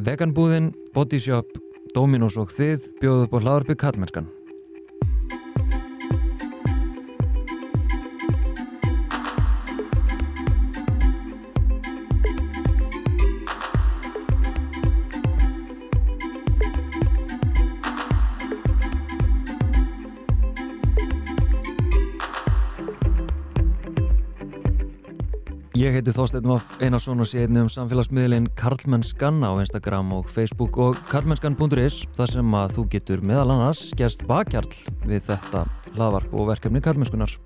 Veganbúðin, Bodyshop, Dominos og þið bjóðu upp á hlaðarpi Kallmennskan. Heiti Þorstein Vaff Einarsson og sé einnig um samfélagsmiðlinn Karlmennskan á Instagram og Facebook og karlmennskan.is þar sem að þú getur meðal annars gerst bakkjarl við þetta hlaðvarp og verkefni Karlmennskunar.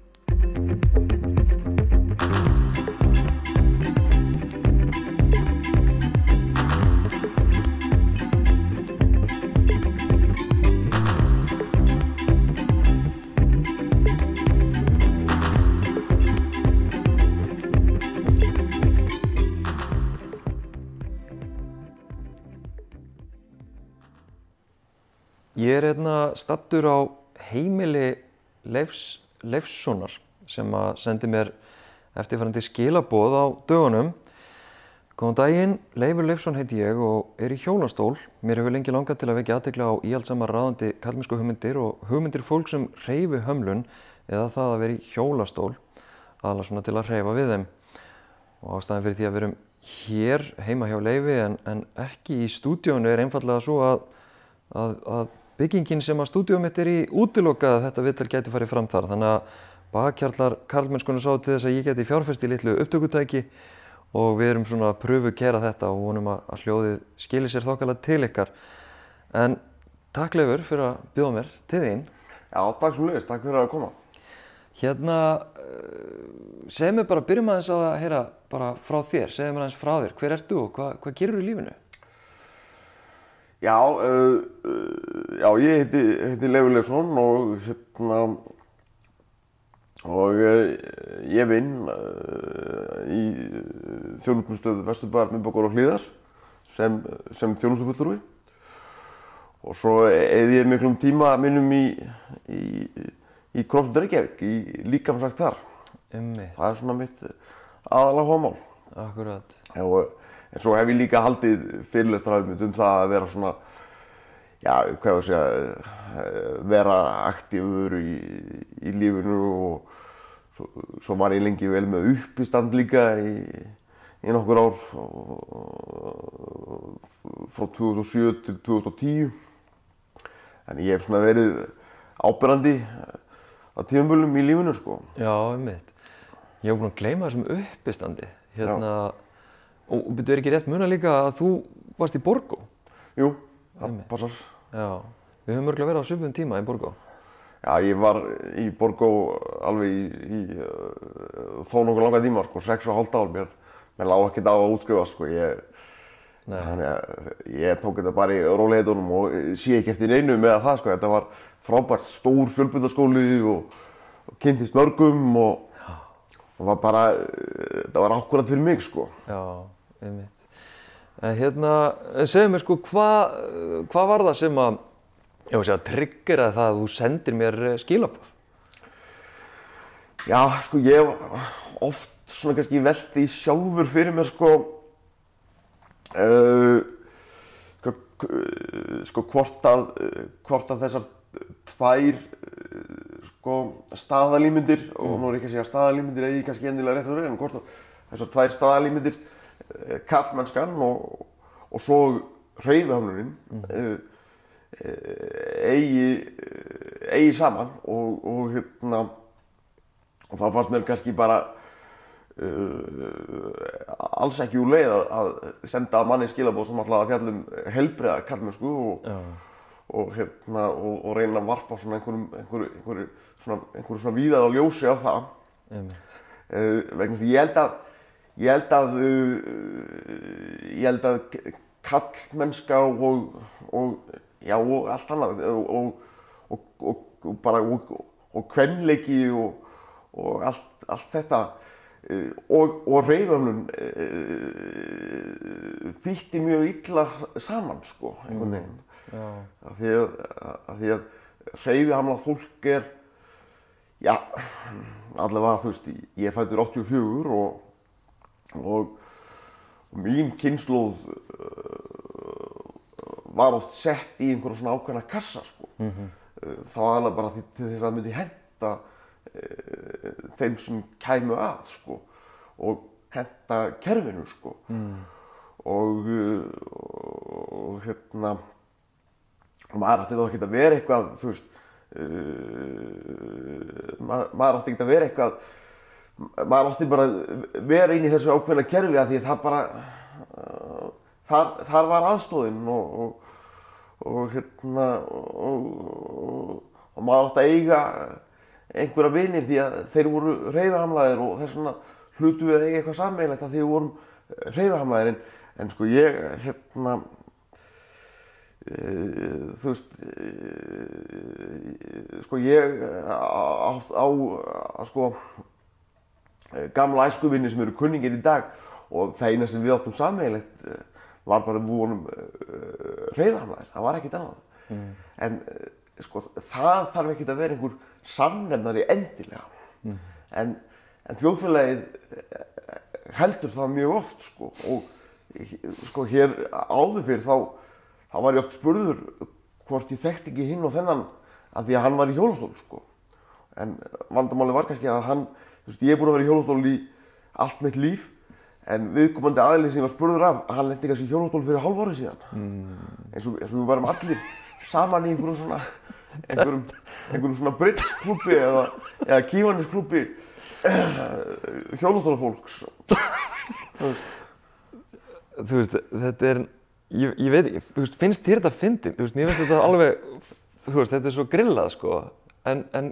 Stattur á heimili Leifs, Leifssonar sem að sendi mér eftirfærandi skilaboð á dögunum. Góðan daginn, Leifur Leifsson heiti ég og er í hjólastól. Mér hefur lengi langað til að vekja aðtekla á íhaldsamar ráðandi kallmennsku hugmyndir og hugmyndir fólk sem reyfi hömlun eða það að vera í hjólastól, aðalega svona til að reyfa við þeim. Og ástæðan fyrir því að við erum hér heima hjá Leifi en, en ekki í stúdíónu er einfallega svo að, að, að byggingin sem að stúdíum mitt er í útilokað að þetta vittar geti farið fram þar. Þannig að bakkjarlar Karlmennskunum sá til þess að ég geti fjárfest í litlu upptökutæki og við erum svona að pröfu kera þetta og vonum að, að hljóðið skilir sér þokkala til ykkar. En takk Leifur fyrir að bjóða mér til þín. Já, takk svo leiðist, takk fyrir að koma. Hérna, uh, segð mér bara, byrjum aðeins að heyra bara frá þér, segð mér aðeins frá þér. Hver ert þú og hvað, hvað gerur í lífinu? Já, uh, uh, já ég heiti, heiti Leifur Leifsson og hérna og uh, ég vinn í þjónustustöðu Vesturbæðar, Minnbókar og Hlíðar sem, sem þjónustufullurvi og svo eði ég miklum tíma minnum í, í, í CrossFit Reykjavík, í líkamsagt þar. Ummitt. Það er svona mitt aðalega hómál. Akkurat. Og, en svo hef ég líka haldið fyrirlestrafið um það að vera svona, já, hvað ég að segja, vera aktífur í, í lífinu og svo, svo var ég lengi vel með uppistand líka í, í nokkur ár frá 2007 til 2010. Þannig ég hef svona verið ábyrrandi á tíumbölum í lífinu, sko. Já, ummitt. Ég hef búin að gleyma þessum uppistandi. Hérna, og betur ekki rétt muna líka að þú varst í Borgó? Jú, það passar. Já, við höfum örgulega verið á svipum tíma í Borgó. Já, ég var í Borgó alveg í, í uh, þó nokkuð langa tíma, sko, sex og hálft ár. Mér, mér lág ekkert á að útskrifa, sko. Ég, þannig að ég tók þetta bara í róleitunum og sé ekki eftir neinu með það, sko. Þetta var frábært stór fjölbyrðaskóli og, og kynntist mörgum og, og var bara, uh, þetta var akkurat fyrir mig, sko. Já, einmitt. En hérna, segðu mér sko, hvað hva var það sem að, ég var að triggeraði það að þú sendir mér eh, skilaboð? Já, sko, ég oft svona kannski velti sjálfur fyrir mér, sko, uh, sko, k- sko, hvort að, hvort að þessar tvær, sko, staðalímyndir, og nú er ekki að segja staðalímyndir eigi kannski endilega rétt að vera, en hvort að þessar tvær staðalímyndir, uh, kallmennskan og, og svo hreyfihöfnunin, uh, eigi, eigi saman og, og hérna og þá fannst mér kannski bara uh, alls ekki úr leið að, senda manni skilabóð sem ætlaði að fjalla um helbriða kallmennsku og, og, hérna, og, og reyna að varpa svona einhverjum, einhverju, svona, einhverju svona víðar á ljósi á það. Uh, vegna að ég held að ég held að uh, ég held að kallmennska og, og já og allt annað og, og, og, og bara og, og kvenleiki og, og allt, allt þetta. Uh, og, og reyföfnun uh, þýtti mjög illa saman sko einhvern veginn. Já, af því að, að, að hreyfihamlað fólk er já, allavega þú veist ég fættur 84 og, og, og mín kynnslóð uh, var oft sett í einhverja svona ákveðna kassa sko. Uh, það var alveg bara til þess að það myndi henda uh, þeim sem kæmu að sko. og henda kerfinu sko. Mm. og, og hérna maður átti þá ekki að vera eitthvað þú veist uh, maður, átti ekki að vera eitthvað maður átti bara vera inn í þessu ákveðna kerfi að því að það bara uh, þar, þar var aðstóðin og, og, og hérna og, og, maður átti að eiga einhverja vinir því að þeir voru reyfahamlaðir og þess vegna hlutu við að eiga eitthvað sammeilegt að því við vorum reyfahamlaðir en, en sko ég hérna Uh, þú veist uh, sko ég á, á, á sko gamla æskuvinni sem eru kunningir í dag og það eina sem við áttum sammeilegt uh, var bara við vorum reyðhamlaðir, það var ekkert annað mm. en sko það þarf ekkert að vera einhver samnefnari endilega mm. en, en þjóðfélagið heldur það mjög oft sko og sko hér áður fyrir þá þá var ég oft spurður hvort ég þekkti ekki hinn og þennan að því að hann var í hjólastól sko. En vandamáli var kannski að hann, veist, ég er búinn að vera í hjólastól í allt mitt líf en viðkomandi aðlið sem ég var spurður af, hann lendi kannski í hjólastól fyrir hálf árið síðan. Mm. Eins, og, eins og við varum allir saman í einhverjum svona, einhverjum, einhverjum svona brittsklubbi eða, eða kívanisklubbi hjólastólafólks. þú veist, þú veist, þetta er Ég, ég veit ekki, þú veist, finnst þér þetta fyndið? Þú veist, mér finnst þetta alveg, þú veist, þetta er svo grillað, sko, en, en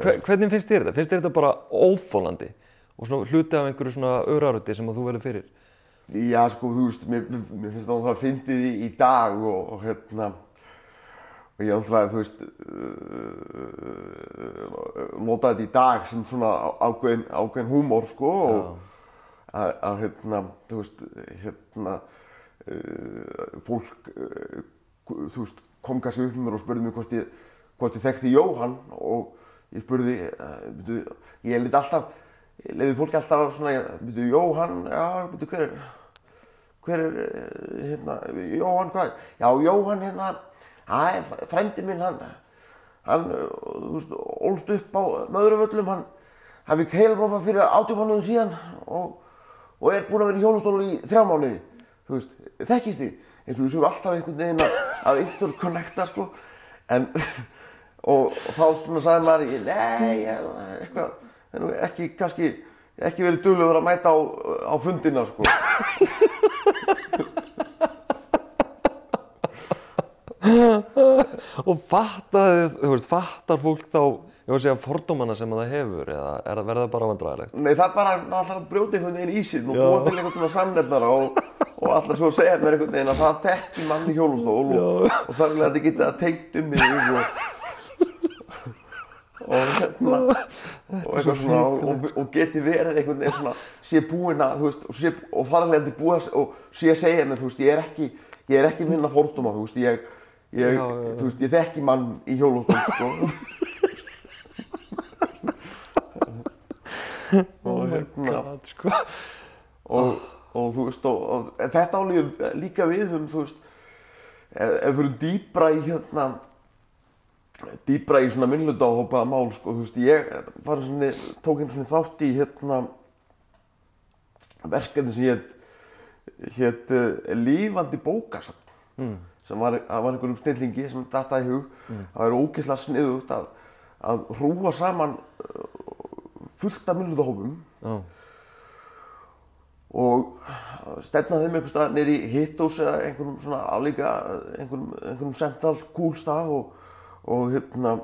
hvernig finnst þér þetta? Finnst þér þetta bara óþólandi og svona hluti af einhverju svona öðraröti sem þú verður fyrir? Já, sko, þú veist, mér, mér finnst þetta alveg fyndið í, í dag og, og hérna, og ég alltaf, þú veist, uh, nota þetta í dag sem svona ákveðin, ákveðin húmór, sko, og að, að, hérna, þú veist, hérna, uh, fólk, uh, þú veist, kom kannski upp með mér og spurði mig hvort ég, hvort ég þekkti Jóhann og ég spurði, byrju, ég liti alltaf, leiði fólki alltaf svona, byrju, Jóhann, já, byrju, hver er, hver er, hérna, Jóhann, hvað, já, Jóhann, hérna, Æ, frendi minn, hann, hann, þú veist, ólst upp á Möðruvöllum, hann, hann fikk heilabrófa fyrir átjómanuðum síðan og, og er búinn að vera í hjólastólu í þrjá mánuði, þú veist, þekkist þið, eins og við séum alltaf einhvern veginn að interconnecta, sko, en, og, þá svona sagði maður, nei, eitthvað, ekki, kannski, ekki verið duglegur að mæta á, á fundina, sko. og fattaði, þú veist, fattar fólk þá, ég var að segja, fordómana sem það hefur eða er það verða bara vandræðilegt? Nei, það er bara alltaf að brjóta einhvern veginn í sín og búa til einhvern veginn samnefnara og, og alltaf svo segja mér einhvern veginn að það þekki mann í hjólustól og, og þar er þetta getið að teikt um mig og, og hérna, og eitthvað svona og, og geti verið einhvern veginn svona sé búinn að, þú veist, og, sé, og þetta búið að, og sé að segja mér, þú veist, ég er ekki, ég er ekki minna fordóma, þú veist, ég, ég, Já, já, þú veist, ég þekki mann í hjólustól, sko. og hérna, God, sko. og, og þú veist, og, og þetta álíður líka við um, þú veist, ef við fyrir dýbra í hérna, dýbra í svona minnlutahópaða mál, sko, þú veist, ég svona, tók einu svona þátt í hérna verkefni sem hétt hétt uh, lífandi bókasafn. Mm. sem var, var einhverjum snillingi sem datta í hug. Það væri ógeðslega sniðugt að, að hrúa saman uh, fullt af minnlutahópum Já, og stefna þeim einhvers stað nýri hittós eða einhverjum svona aflíka einhverjum, einhverjum central cool stað og, og hérna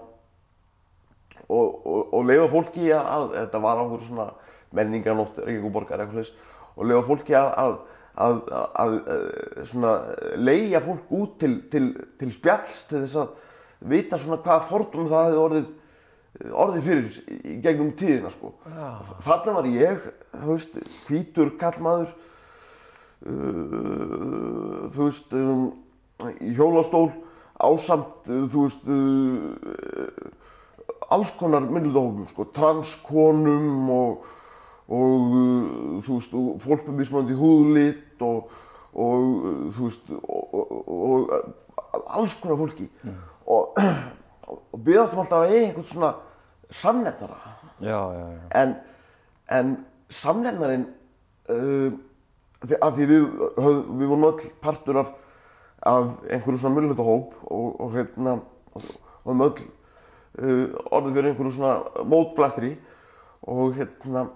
og, og, og leifa fólki að, að þetta var á einhverju svona menninganótt Reykjavíkuborgar eitthvað leys og leifa fólki að, að, að, að, að svona leigja fólk út til, til, til spjalls til þess að vita svona hvaða fordum það hefði orðið orðið fyrir í gegnum tíðina sko. Þarna var ég, þú veist, hvítur kallmaður, uh, þú veist, um, hjólastól, ásamt, uh, þú veist, uh, alls konar minnildahófum, sko, transkonum og, og uh, þú veist, og fólk með mismandi húðlit og, og uh, þú veist og, og, alls konar fólki. Og, og við áttum alltaf að eiga einhvern svona samnefnara. Já, já, já. en, en samnefnarinn uh, því- að því við, höf, við vorum öll partur af, af einhverju svona mjöluhundahóp og, og hérna og og höfum öll uh, orðið fyrir einhverju svona mótblæstri og hérna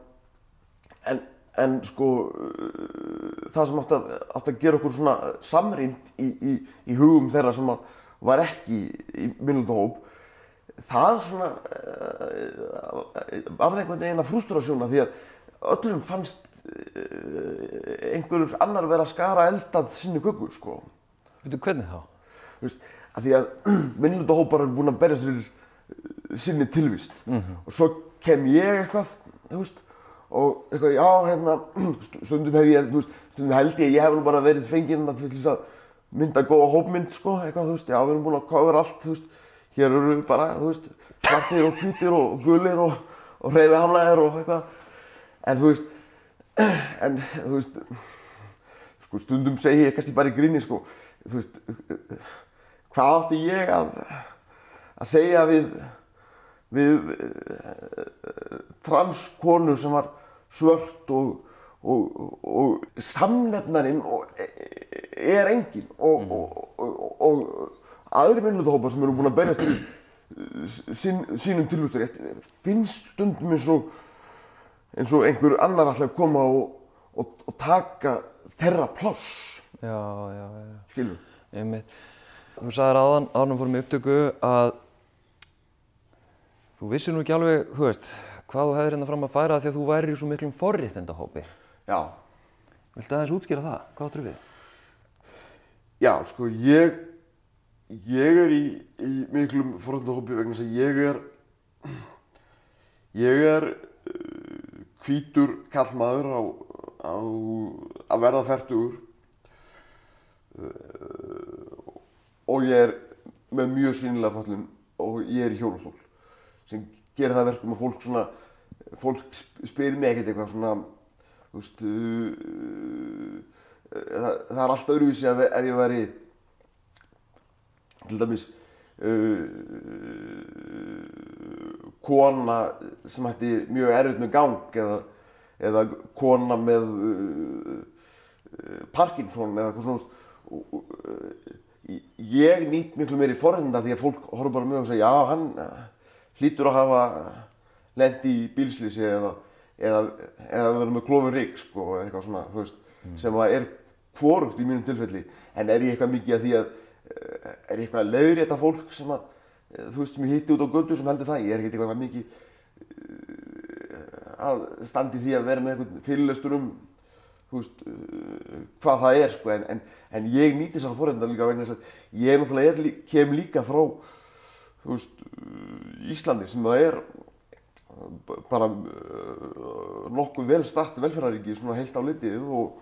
en, en sko uh, það sem átti að, átti að gera okkur svona samrýnd í, í, í hugum þeirra sem að var ekki í mjöluhundahóp það svona uh, var einhvern veginn að frústrasjóna því að öllum fannst uh, einhverjur annar vera að skara eldað sinni köku sko. Veitu, hvernig þá? Þú veist, að því að minnlutahópar eru búin að berjast fyrir uh, sinni tilvist. Og svo kem ég eitthvað þú veist, og eitthvað, já, hérna stundum hef ég, þú veist, stundum held ég ég hef nú bara verið fenginn að að mynda góða hópmynd, sko, eitthvað, þú veist, já, við erum búin að cover allt, þú veist, hér eru við bara, þú veist, svartir og hvítir og gulir og, og hreyfihamlaðir og eitthvað, en þú veist, en þú veist, sko, stundum segi ég kannski bara í gríni, sko, þú veist, hvað átti ég að, að segja við, við uh, transkonu sem var svört og, og, og samnefnarinn og, er engin og, og aðri minnlutahópar sem eru búin að berjast uh, sín, sínum tilvöktur finnst stundum eins og eins og einhver annar að koma og, og, og taka þeirra pláss, Já, já, já. skilur. Einmitt. Þú sagðir áðan, áðan við fórum upptöku að þú vissir nú ekki alveg, þú veist, hvað þú hefðir hérna fram að færa því að þú værir í svo miklum forréttindahópi. Já, Viltu aðeins útskýra það? Hvað áttur við? já, sko, ég, ég er í, í miklum forhaldahópi vegna þess að ég er, ég er uh, hvítur kallmaður á, á að verða færtugur uh, og ég er með mjög sínilega fallin og ég er í hjólastól sem gerir það að verkum að fólk svona fólk sp- spyr mig ekkert eitthvað svona þú veist uh, það, það er allt öðruvísi ef, ef ég væri til dæmis uh, kona sem hætti mjög erfitt með gang eða, eða kona með uh, Parkinson eða eitthvað svona ég nýtt miklu meiri forhenda því að fólk horfður bara mjög og segja já hann uh, hlýtur að hafa lendi í bílslýsi eða, eða, eða vera með klofin rík sko, eða eitthvað svona veist, sem að er hvorugt í mínum tilfelli. En er ég eitthvað mikið að því að eh, er ég eitthvað að leiðrétta fólk sem að eh, þú veist, sem ég hitti út á götu sem heldur það? Ég er ekkert eitthvað mikið eh, að standi því að vera með einhvern fyrirlestur um veist, uh, hvað það er sko, en, en, en ég nýti þessar fórhundar líka vegna þess að ég náttúrulega er, kem líka frá veist, uh, Íslandi sem það er uh, bara uh, nokkuð vel start velferðaríki svona heilt á litið og,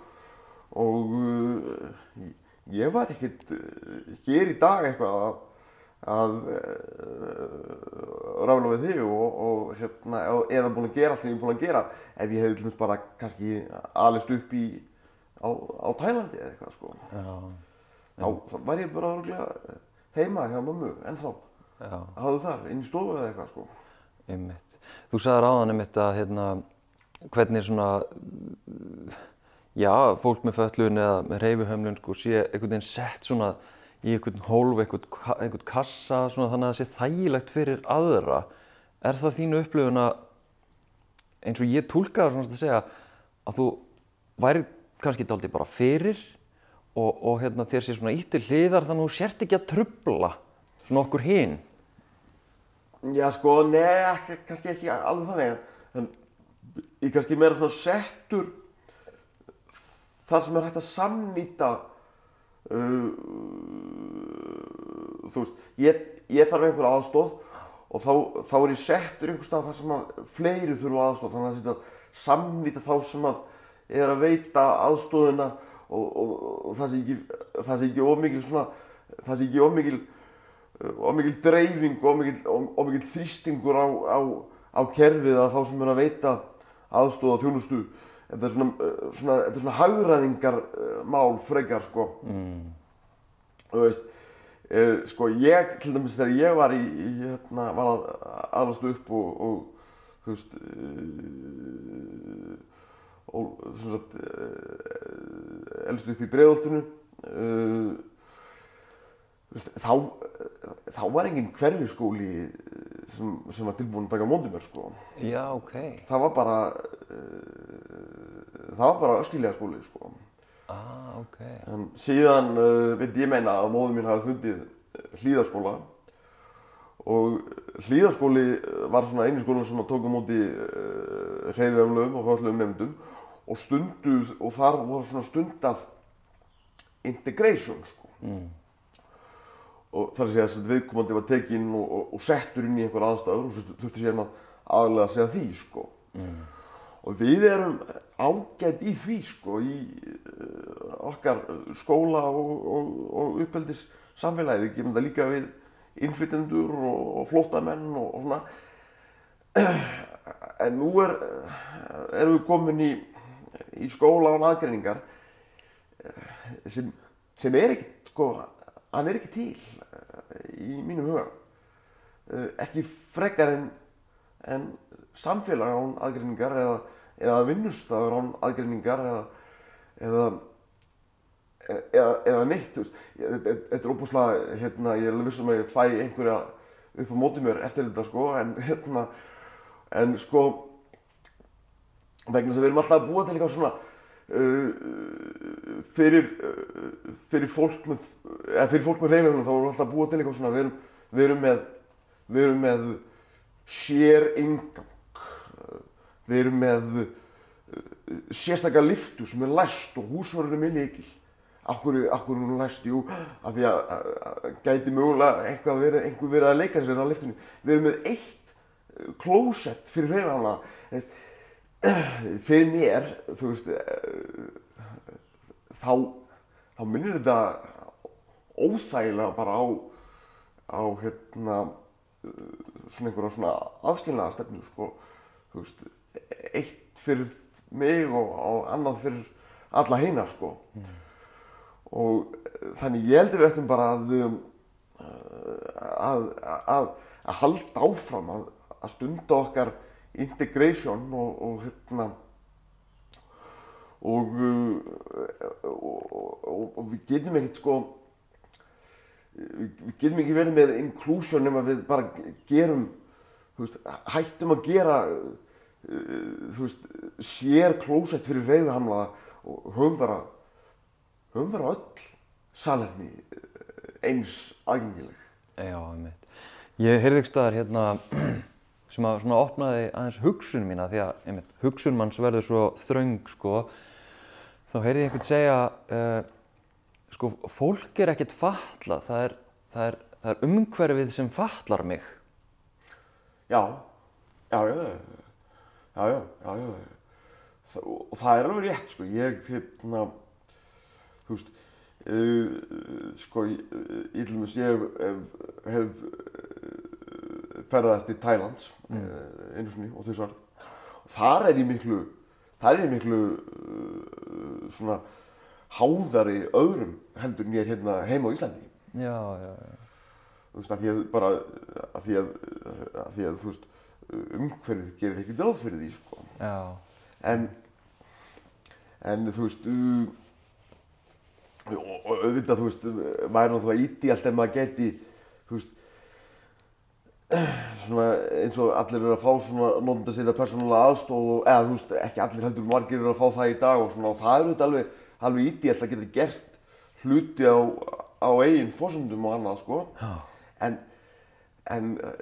og uh, ég var ekkert uh, hér í dag eitthvað að, að uh, rála við þig og, og hérna, eða búin að gera allt sem ég er búin að gera? Ef ég hefði dæmis bara kannski alist upp í á, á Tælandi eða eitthvað sko. Já, þá, þá var ég bara örugglega heima hjá mömmu ennþá. Hafðu þar, inn í stofu eða eitthvað sko. Einmitt. Þú sagðir áðan einmitt að hérna, hvernig svona, já, fólk með föllun eða með reyfihömlun sko sé einhvern veginn sett svona í einhvern hólf, einhvern, einhvern kassa svona þannig að það sé þægilegt fyrir aðra. Er það þínu upplifun að eins og ég túlkaði svona að segja að þú væri kannski dálítið bara fyrir og, og hérna þér sé svona íttir hliðar þannig að þú sért ekki að trubla svona okkur hinn. Já sko, neða, kannski ekki alveg þannig en ég kannski meira svona settur það sem er hægt að samnýta uh, þú veist, ég, ég þarf einhver aðstóð og þá, þá er ég settur einhver stað þar sem að fleiri þurfa aðstóð þannig að þetta samnýta þá sem að er að veita aðstóðina og, og, og það sé ekki, ekki ómikil svona, það sé ekki ómikil og mikil dreifing og mikil, og mikil þrýstingur á, á, á kerfið að þá sem er að veita aðstóða þjónustu þetta er svona, uh, svona, þetta er svona hagræðingar uh, mál frekar sko mm. þú veist uh, sko ég, til dæmis þegar ég var í, í hérna, var að aðlast upp og, og þú veist og svona sagt uh, elst upp í uh, veist, þá þá var enginn hverfiskóli sem, sem var tilbúin að taka móti mér sko Já, ok. það var bara uh, það var bara öskilja skóli sko Ah, ok. En síðan uh, veit ég meina að móður mín hafi fundið uh, hlýðaskóla og hlýðaskóli var svona einu skóla sem að tóka múti uh, hreyfiöflum og föllum nefndum og stunduð og þar voru svona stundað integration sko. Mm. Og þar segja að viðkomandi var tekinn og, og, og settur inn í einhver aðstæður og svo þurfti síðan að aðlega að segja því sko. Mm. Og við erum ágætt í því sko, í uh, okkar skóla og, og, uppeldis samfélagi. Við gefum þetta líka við innflytjendur og, flótamenn og, svona. En nú er, erum við komin í, í skóla án aðgreiningar sem, sem er ekki, sko, hann er ekki til eh, í mínum huga. Eh, Ekki frekar en, en samfélag án aðgreiningar eða, eða vinnustafur án aðgreiningar eða, eða, eða, eða neitt. Þetta er óbúslega, hérna, ég er alveg vissum að ég fæ einhverja upp á móti mér eftir þetta sko, en hérna, en sko, vegna þess að við erum alltaf að búa til eitthvað svona fyrir, uh, fyrir fólk með, eða fyrir fólk með reyfingunum þá erum við alltaf að búa til eitthvað svona, við erum, við erum með, við erum með sér ingang, við erum með sérstaklega liftu sem er læst og húsvörðunum er líkil. Akkur, akkur hún læst? Jú, af því að, að, að gæti mögulega eitthvað verið, einhver verið að leika sér á liftinu. Við erum með eitt klósett fyrir hreyfanlega. Fyrir mér, þú veist, uh, þá, þá minnir þetta óþægilega bara á, á hérna, svona einhverja svona aðskilnaða stefnu, sko. Þú veist, eitt fyrir mig og, og annað fyrir alla hina, sko. Og þannig ég held að við ættum bara að, um, að, að, að halda áfram að, að stunda okkar integration og, og hérna og, uh, og, og, við getum ekkert sko við, getum ekki verið með inclusion nema við bara gerum veist, hættum að gera uh, veist, sér klósett fyrir reyfihamlaða og höfum bara höfum bara öll salerni uh, eins aðgengileg Já, einmitt. Ég heyrði ykkur staðar hérna sem að svona opnaði aðeins hugsun mína því að einmitt, hugsun manns verður svo þröng sko. Þá heyrði ég einhvern segja uh, sko, fólk er ekkert fatlað, það er, það er, það er umhverfið sem fatlar mig. Já, já, já, já, já, já, já. Þa, og það er alveg rétt, sko, ég, hérna, þú veist, uh, sko, ég, ég ég hef, hef ferðast í Thailands mm. einu sinni og þessar, þar er ég miklu, þar er ég miklu, uh, svona, háðari öðrum heldur en ég er hérna heima á Íslandi Já, já, já. þú veist, að því að bara, að því að, að því að, þú veist, umhverfið gerir ekki ráð fyrir því, sko. Já, En, en þú veist, uh, og, auðvitað, þú veist, maður er náttúrulega ídíalt ef maður geti, svona eins og allir eru að fá svona notanda sér persónulega aðstóð og, eða þú veist, ekki allir heldur margir eru að fá það í dag og svona og það er auðvitað alveg, alveg ídíalt að geta gert hluti á, á eigin fórsöndum og annað, sko. En, en uh,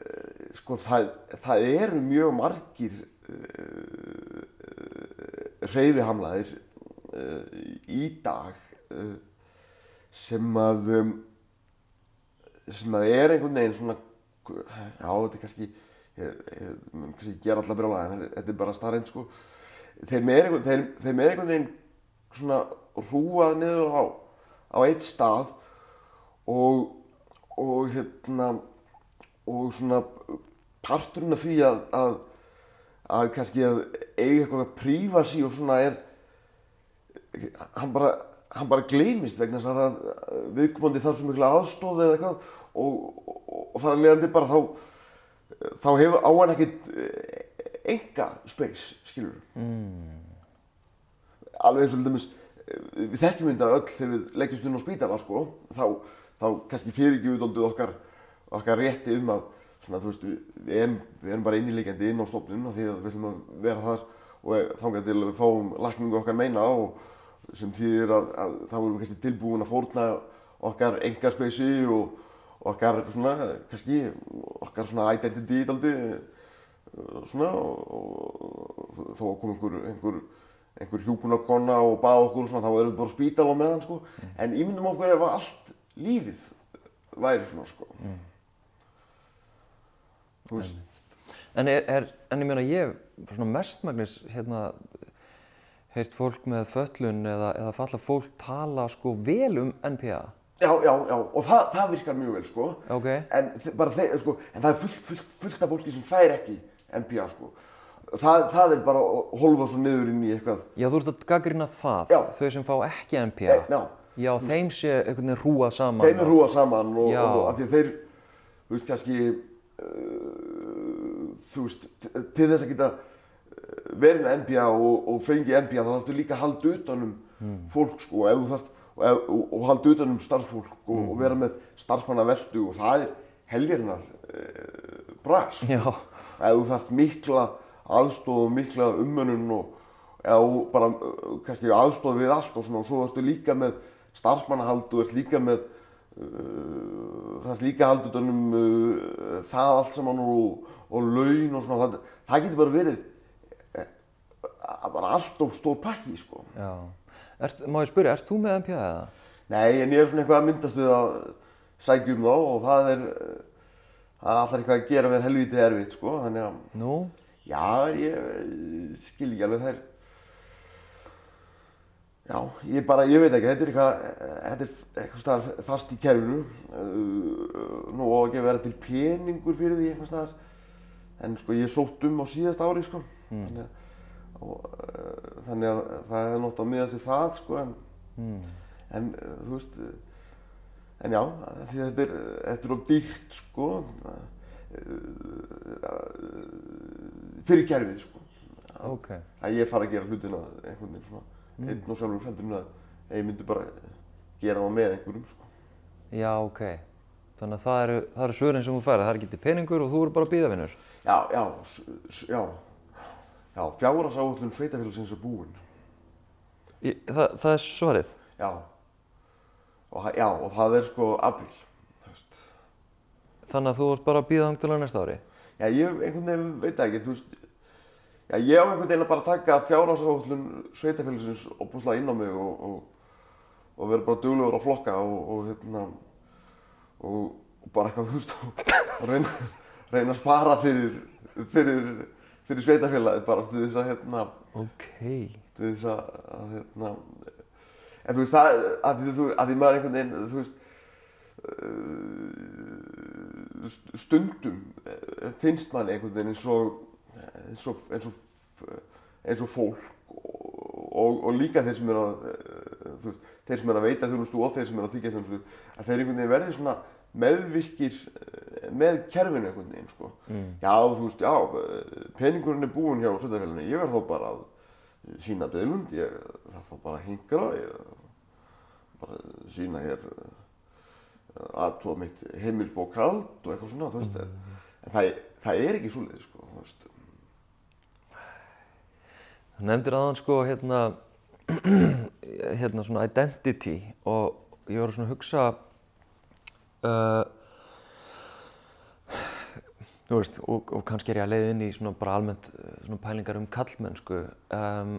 sko það, það eru mjög margir uh, reyfihamlaðir uh, í dag uh, sem að um, sem að er einhvern veginn svona já þetta er kannski ég, gera allar brjóla en þetta er bara starrend sko. Þeim er einhvern, er veginn svona hrúað niður á á eitt stað og og hérna og svona parturinn af því að, að, að kannski að eiga eitthvað prífasi og svona er hann bara, hann bara gleymist vegna þess að viðkomandi þarf svo mikla aðstóð eða eitthvað og, og, og það er leiðandi bara þá þá hefur á hann ekkert enga space, skilur mm. alveg eins og til dæmis við þekkjum þetta öll þegar við leggjumst inn á spítala sko, þá, þá kannski fyrirgjöfudóndið okkar, okkar rétti um að svona, veist, við, erum, við erum bara innilegjandi inn á stofnun því að við ætlum að vera þar og þá getur við fáum lakningu okkar meina og sem þýðir að, að þá erum við kannski tilbúin að fórna okkar enga speysi og okkar svona, kannski okkar svona identity daldi svona og, þó kom einhver, einhver einhver hjúkunarkonna og bað okkur svona, þá erum við bara spítal á meðan sko. Mm. En ímyndum okkur ef allt lífið væri svona sko. Mm. Þú veist. En, er, er, en ég meina ég, svona mestmagnis, hérna, heirt fólk með föllun eða, eða falla fólk tala sko vel um NPA. Já, já, já, og það, það virkar mjög vel sko. Ok. En, bara, sko, en það er fullt, fullt, fullt af fólki sem fær ekki NPA sko. Það, það er bara að holfa svo niður inn í eitthvað. Já, þú ert að gaggrina það, Já. þau sem fá ekki NPA. E, já, Já, þeim sé einhvern veginn hrúað saman. þeim er hrúað saman og, og að því þeir, þú veist, kannski, uh, þú veist, til þess að geta uh, verið með NPA og, og fengi NPA þá þarfstu líka að halda utanum fólk, sko, ef þú þarft, og, og, halda utanum starfsfólk og, og vera með starfsmanna veldu og það er helgirinnar uh, bras. Já, ef þú þarft mikla aðstoð og mikla umönnun og eða bara uh, kannski aðstoð við allt og svona og svo ertu líka með starfsmannahald og ert líka með uh, það er líka haldið um uh, það allt saman og, og laun og svona það, það getur bara verið eh, bara allt of stór pakki sko. já. Ert, má ég spyrja, ert þú með NPA eða? Nei, en ég er svona eitthvað að myndast við að sækja um þá og það er alltaf eitthvað að gera verið helvítið erfitt sko, þannig að Nú? Já, ég skil ekki alveg þær. Já, ég bara, ég veit ekki, þetta er eitthvað, þetta er eitthvað staðar fast í kerfinu. Nú á ekki að vera til peningur fyrir því eitthvað staðar. En sko, ég sótt um á síðast ári, sko. Þannig, að, og, uh, þannig að það er nátt að miðast við það, sko, en, en uh, þú veist, uh, en já, því að þetta er, þetta er of dýrt, sko. Fyrir kerfið, sko. Ok. að ég fara að gera hlutina einhvern veginn svona einn og sjálfur heldur en að ég myndi bara gera það með einhverjum sko. Já, ok. Þannig að það eru, eru svörin sem þú færð, það er ekki til peningur og þú eru bara bíðavinnur. Já, já, já, já, fjárhagsáætlun sveitafélagsins er búin. Í, það, það er svarið. Já, og, já, og það er sko veist. Þannig að þú ert bara að bíða þangtilega næsta ári. Já, ég einhvern veginn veit ekki, þú veist, já, ég á einhvern veginn að bara taka fjárhagsáætlun sveitafélagsins og búsla inn á mig og, og, og vera bara duglegur að flokka og, og hérna, og, og bara eitthvað, þú veist, og reyna, reyna að spara fyrir, fyrir, fyrir sveitafélagið bara til þess að, hérna, Ok. til þess að, að hérna, en þú veist, það, að því, þú, að því maður einhvern veginn, þú veist, st- stundum eh, finnst manni einhvern veginn eins og, eins og, eins og, eins og fólk og, og, líka þeir sem eru að, eh, veist, þeir sem eru að veita þjónustu og þeir sem eru að þykja þjónustu, að þeir einhvern veginn verði svona meðvirkir eh, með kerfinu einhvern veginn, sko. Já, þú veist, já, peningurinn er búinn hjá Söndafélaginu, ég verð þá bara að sína beðlund, ég þarf þá bara að hingra, ég bara sína hér aðtóa mitt heimilbókald og eitthvað svona, þú veist, en það, það er ekki svoleiðis, sko, þú veist. Þú nefndir aðan sko hérna, hérna svona identity og ég var svona að hugsa, uh, veist, og, og kannski er ég að leiða inn í svona bara almennt uh, svona pælingar um kallmennsku, um,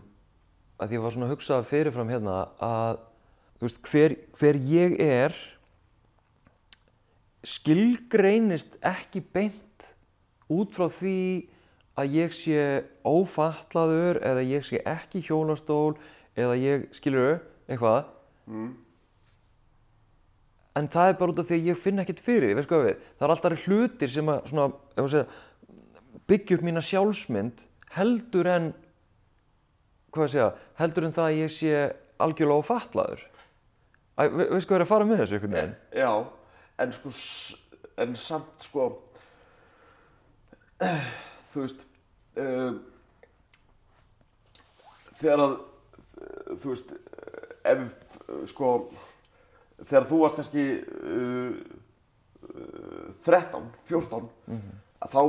að ég var svona að hugsa fyrirfram hérna að, veist, hver, hver ég er skilgreinist ekki beint út frá því að ég sé ófatlaður eða ég sé ekki hjólastól eða ég, skilur eitthvað en það er bara út af því að ég finn ekkert fyrir því, veist hvað við það er alltaf hlutir sem að svona, ef að segja, byggja upp mína sjálfsmynd heldur en hvað að segja, heldur en það að ég sé algjörlega ófattlaður Æ, ve veistu hvað er að fara með þessu einhvern veginn? Já, en sko, en samt sko, þú veist, um, þegar að, þú veist, ef, við, sko, þegar þú varst kannski uh, uh, 13, 14, að þá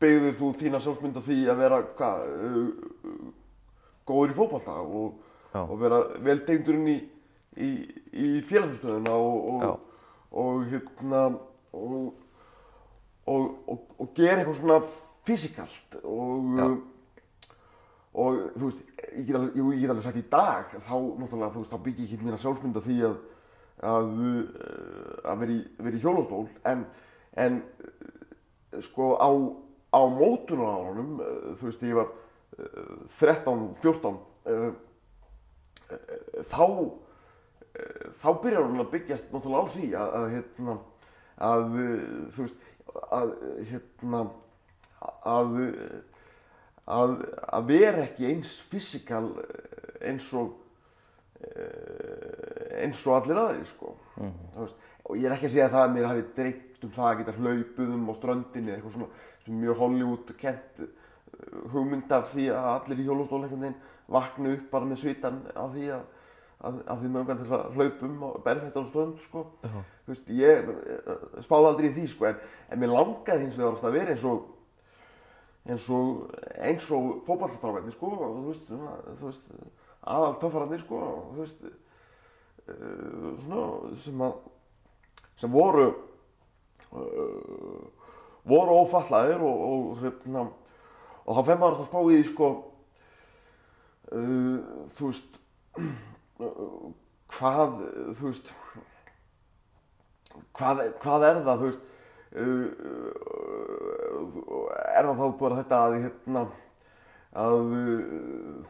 byggðir þú þína sjálfsmynd á því að vera, hvað, uh, góður í fótballta og, og vera vel tegndurinn í, í, í félagsumstöðuna og, Já. og, og hérna og, og, og, og gera eitthvað svona fysikalt og og þú veist, ég get alveg, ég get alveg sagt í dag þá þá byggi ég ekki mína sjálfsmynd á því að að, uh, að vera í, í hjólastól en, en uh, sko á, á mótunarárunum uh, þú veist, ég var uh, 13, 14 uh, uh, þá þá byrjar hún að byggjast náttúrulega á því að, að hérna að þú veist að hérna að að, að vera ekki eins fysikal eins og eh, eins og allir aðri sko. Þú veist, og ég er ekki að segja það að mér hafi dreipt um það að geta hlaupið um á ströndinni eitthvað svona sem mjög Hollywood kent hugmynd af því að allir í veginn vakna upp bara með svitan af því að að, að því umgænt þess að hlaupum og berfættar á strönd sko. Já. Þú veist, ég eh, spáði aldrei í því sko, en, en mér langaði hins vegar ofta að vera eins og eins og, og fótballstrákarnir sko, og þú veist, þú veist aðal töffararnir sko, veist uh, svona sem að sem voru uh, voru ófallaðir og, og hérna og þá fem maður að spá í sko uh, þú veist hvað þú veist hvað, hvað er það þú veist uh, er það þá bara þetta að hérna að uh,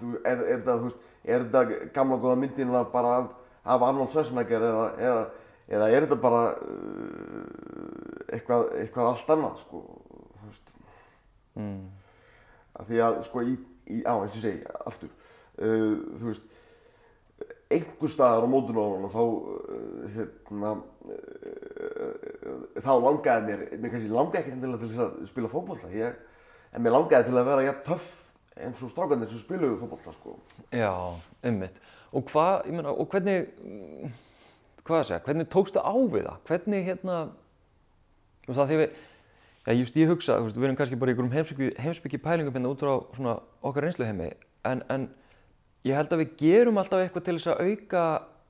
þú, er, er það þú veist er þetta gamla góða myndin bara af, af Arnold Schwarzenegger eða, eða, eða er þetta bara uh, eitthvað, eitthvað allt annað sko þú veist Mm. að því að sko í, í á eins og segi aftur uh, þú veist einhver staðar á mótunóðunum þá uh, hérna þá langaði mér mér kannski langaði ekki til að spila fótbolta ég, en mér langaði til að vera jafn töff eins og strákarnir sem spiluðu fótbolta sko Já, einmitt. Og hvað, ég meina, og hvernig, hvað að segja, hvernig tókstu á við það? Hvernig, hérna, þú veist það því við, já, just ég hugsa, þú veist, við erum kannski bara í einhverjum heimsbyggi, pælingum hérna út frá svona okkar reynsluheimi, en, en ég held að við gerum alltaf eitthvað til þess að auka,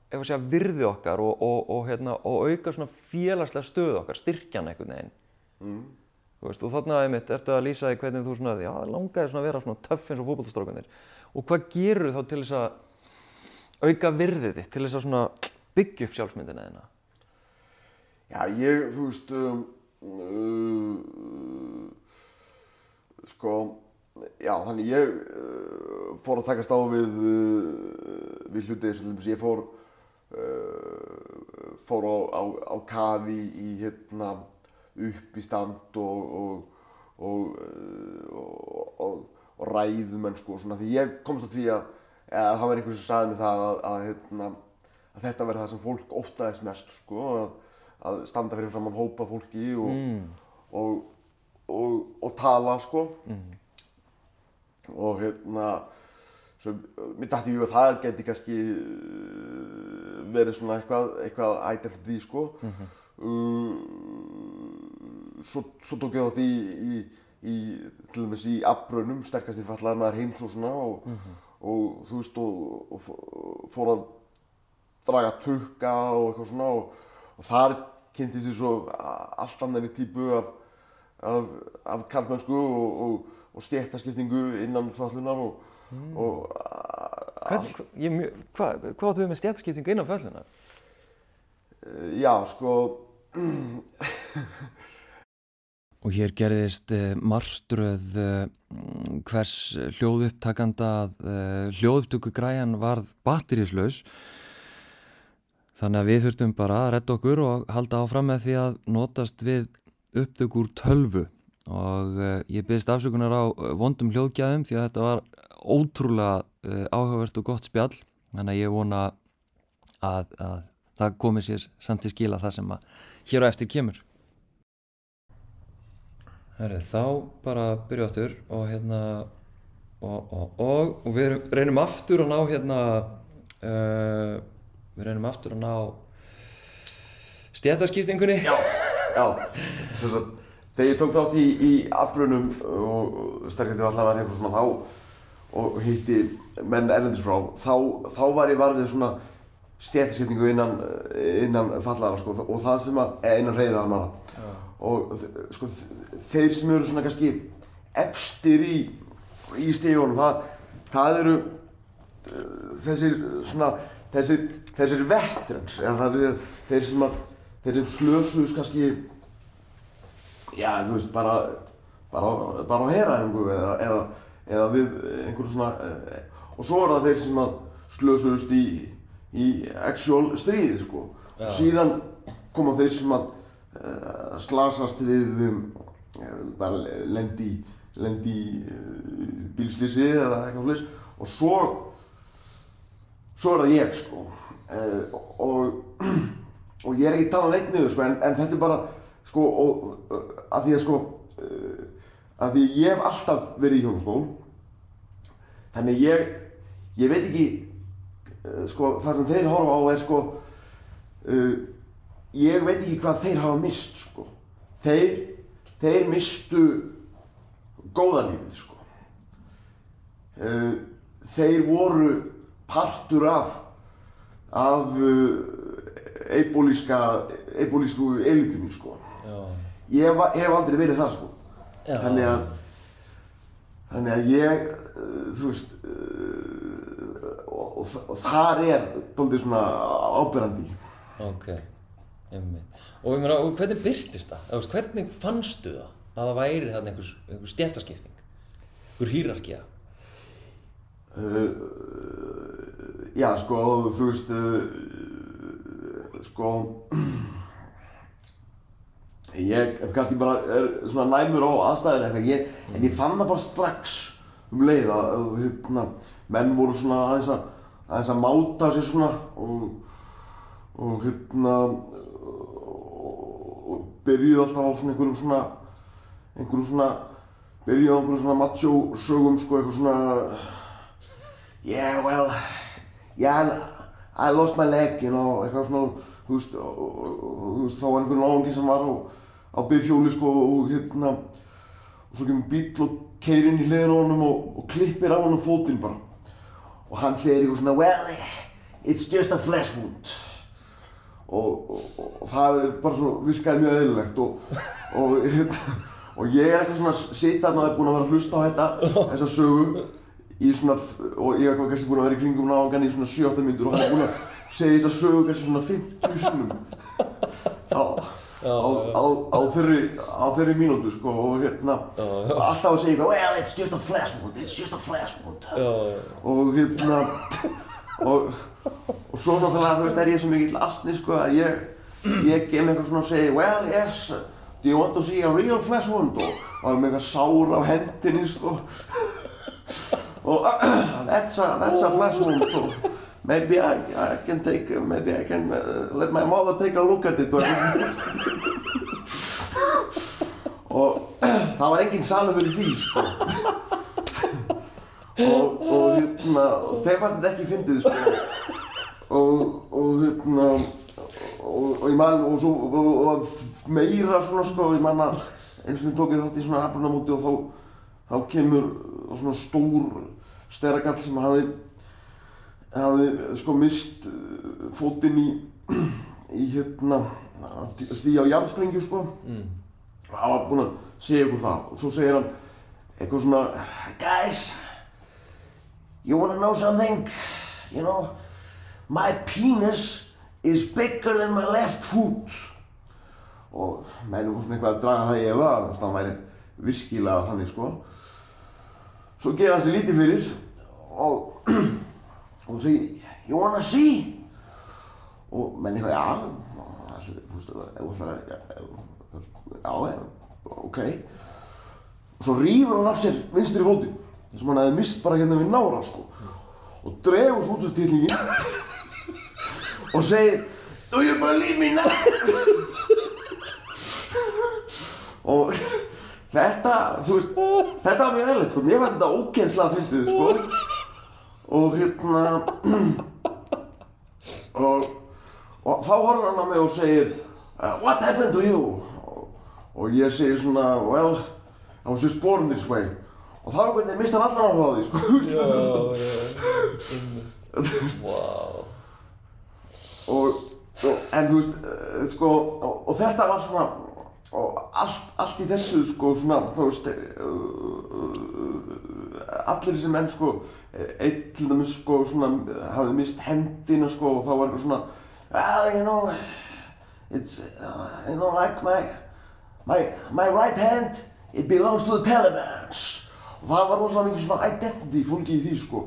ef að segja, virði okkar og, og, og, hérna, og auka svona félagslega stöðu okkar, styrkjan einhvern veginn. mm. Veist, og þarna einmitt ertu að lýsa því hvernig þú svona, já, langaði svona að vera svona töff eins og fótballtastrákanir. Og hvað gerur þá til þess að auka virðið þitt, til þess að svona byggja upp sjálfsmyndina þína? Já, ég, þú veist, um, uh, sko, já, þannig ég uh, fór að takast á við, uh, við hluti eins og til dæmis ég fór, uh, fór á, á, á kafi í, hérna, upp í stand og, og, og, uh, og, og ræðumenn, sko, svona, því ég komst á því að, að það var einhver sem sagði mér það að, að, hérna, að þetta verði það sem fólk óttaðist mest, sko, að, að standa fyrir framann hópa fólki og, Mm. og, og, og tala sko Mm. og hérna mér dætti ég að það geti kannski uh, verið svona eitthvað, eitthvað identity sko Mhm. uh, svo, svo tók ég þátt í, í, í til dæmis í afbrönum sterkast í fallaði maður heims og svona og, Mhm. og þú veist og, og fó- fór að draga tukka og eitthvað svona og, og þar kynntist ég svo allt annari típu af, af, af kallmennsku og, og, og stjættaskiptingu innan föllunar og, og a- Hvern, hva, hvað, hvað áttu við með stjætskiptingu inn á fölluna? allt- já sko Og hér gerðist uh, martröð uh, hvers hljóðupptakanda að uh, hljóðupptökugræjan varð batteríslaus. Þannig að við þurftum bara að redda okkur og halda áfram með því að notast við upptök úr tölvu. Og ég byrðist afsökunar á vondum hljóðgæðum því að þetta var ótrúlega áhugavert og gott spjall. Þannig að ég vona að, að það komi sér samt til skila það sem að hér á eftir kemur Herri, þá bara byrju aftur og hérna og, og, og, og við reynum aftur að ná hérna uh, við reynum aftur að ná stjætaskiptingunni Já, já, sagt, þegar ég tók þátt í, í aflunum og sterkandi var allavega einhver svona þá og hitti menn erlendis frá, þá, þá var ég varfið svona stjættaskiptingu innan, innan fallara sko. Og það sem að, innan reyðu almanna og sko þeir sem eru svona kannski efstir í, í stígunum, það, það eru uh, þessir svona, þessir, þessir vetrans, eru þeir sem sem slösuðus kannski, já þú veist, bara, bara, bara á heraðingu eða, eða, eða við einhverju svona, eh, og svo er það þeir sem að slösuðust í, í actual stríði, sko. Já. Og síðan koma þeir sem að uh, slasast við um, eh, bara lendi, lendi uh, bílslýsi eða eitthvað flis og svo svo er það ég sko. Uh, og, og ég er ekki talað neitt niður sko en, en þetta er bara sko og uh, að því að sko uh, að því ég hef alltaf verið í hjónastól þannig ég ég veit ekki sko það sem þeir horfa á er sko ég veit ekki hvað þeir hafa mist sko. Þeir þeir mistu góða lífið sko. Uh, þeir voru partur af af eibólísku elitinu sko. Ég hef, hef aldrei verið það sko. Þannig að þannig að ég uh, þú veist og, og, og þar er dóldið svona ábyrrandi ok, einmitt. Og ég meina, og hvernig byrtist það? Veist, hvernig fannstu það að það væri þarna einhver, einhver stjættaskipting einhver hýrarkja uh, já sko þú veist uh, sko ég kannski bara er svona næmur á aðstæðinu eitthvað ég, en ég fann það bara strax um leið að hérna, menn voru svona aðeins að aðeins að máta sér svona og, og hérna og, byrjuðu alltaf á svona einhverjum svona einhverjum svona byrjuðu á einhverjum svona macho sögum sko eitthvað svona yeah well yeah I lost my leg you know eitthvað svona þú veist, þá var einhvern náðungi sem var á, á bifhjóli sko og hérna og svo kemur bíll og keyrir inn í hliðin á honum og, og klippir á honum fótinn bara. Og hann segir eitthvað svona well it's just a flesh wound og, og, og, það er bara svo virkaði mjög eðlilegt og, og, hérna, og ég er eitthvað svona sita þarna og er búinn að vera að hlusta á þetta þessa sögu í svona og ég er kannski búinn að vera í kringum náðan í svona 7-8 myndur og hann er búinn að segja þessa sögu kannski svona 50 sinnum. Á, á, á, á þeirri á þeirri mínútu sko og hérna alltaf að segja eitthvað well it's just a flesh wound it's just a flesh wound. Og hérna og, og svo náttúrulega þú veist er ég svo mikill astni sko að ég ég gem eitthvað svona og segi well yes do you want to see a real flesh wound? Og var með eitthvað sár á hendinni sko. Og that's a, that's a flesh wound og maybe I, I can take maybe I can uh, let my mother take a look at it og, það var engin salur fyrir því sko og, og hérna og þeim fannst þetta ekki fyndið sko. Og, og hérna og, og ég man og svo og, og meira svona sko ég man að eins og við tókum þátt í svona aflunamóti og þá þá kemur svona stór steragall sem hafði hafði sko mist uh, fótinn í í hérna stíði á jarðsprengju sko. Mm. og hann var búinn að segja ykkur það. Og svo segir hann eitthvað svona Guys, you wanna know something? You know, my penis is bigger than my left foot og mennum svona eitthvað að draga það í efa þannig að hann væri virkilega þannig sko svo gerir hann sér lítið fyrir og þú segir, you wanna see? og menn eitthvað, já, þú veist, ef þú að, já, ok. og svo rýfur hann af sér vinstri fótinn sem hann hefði mist bara hérna við nára sko. Og dregur svo út úr tillingin og segir Do you believe me now? og þetta, þú veist, þetta var mjög eðlilegt sko, mér fannst þetta ógeðslega fyndið sko. Og hérna og, og þá horfður hann á mig og segir uh, What happened to you? Og, og ég segir svona, well, I was just born this way og þá hvernig mist hann allan á því sko, þú veist Wow. og, og, en þú veist, uh, sko, og, og þetta var svona, og allt, allt í þessu, sko, svona, þú veist, uh, uh, allir þessi menn, sko, einn til dæmis, sko, svona, hafði mist hendina, sko, og þá var eitthvað svona, well, you know, it's, uh, you know, like my, my, my right hand, it belongs to the Talibans. Það var rosalega mikið svona identity fólki í því, sko.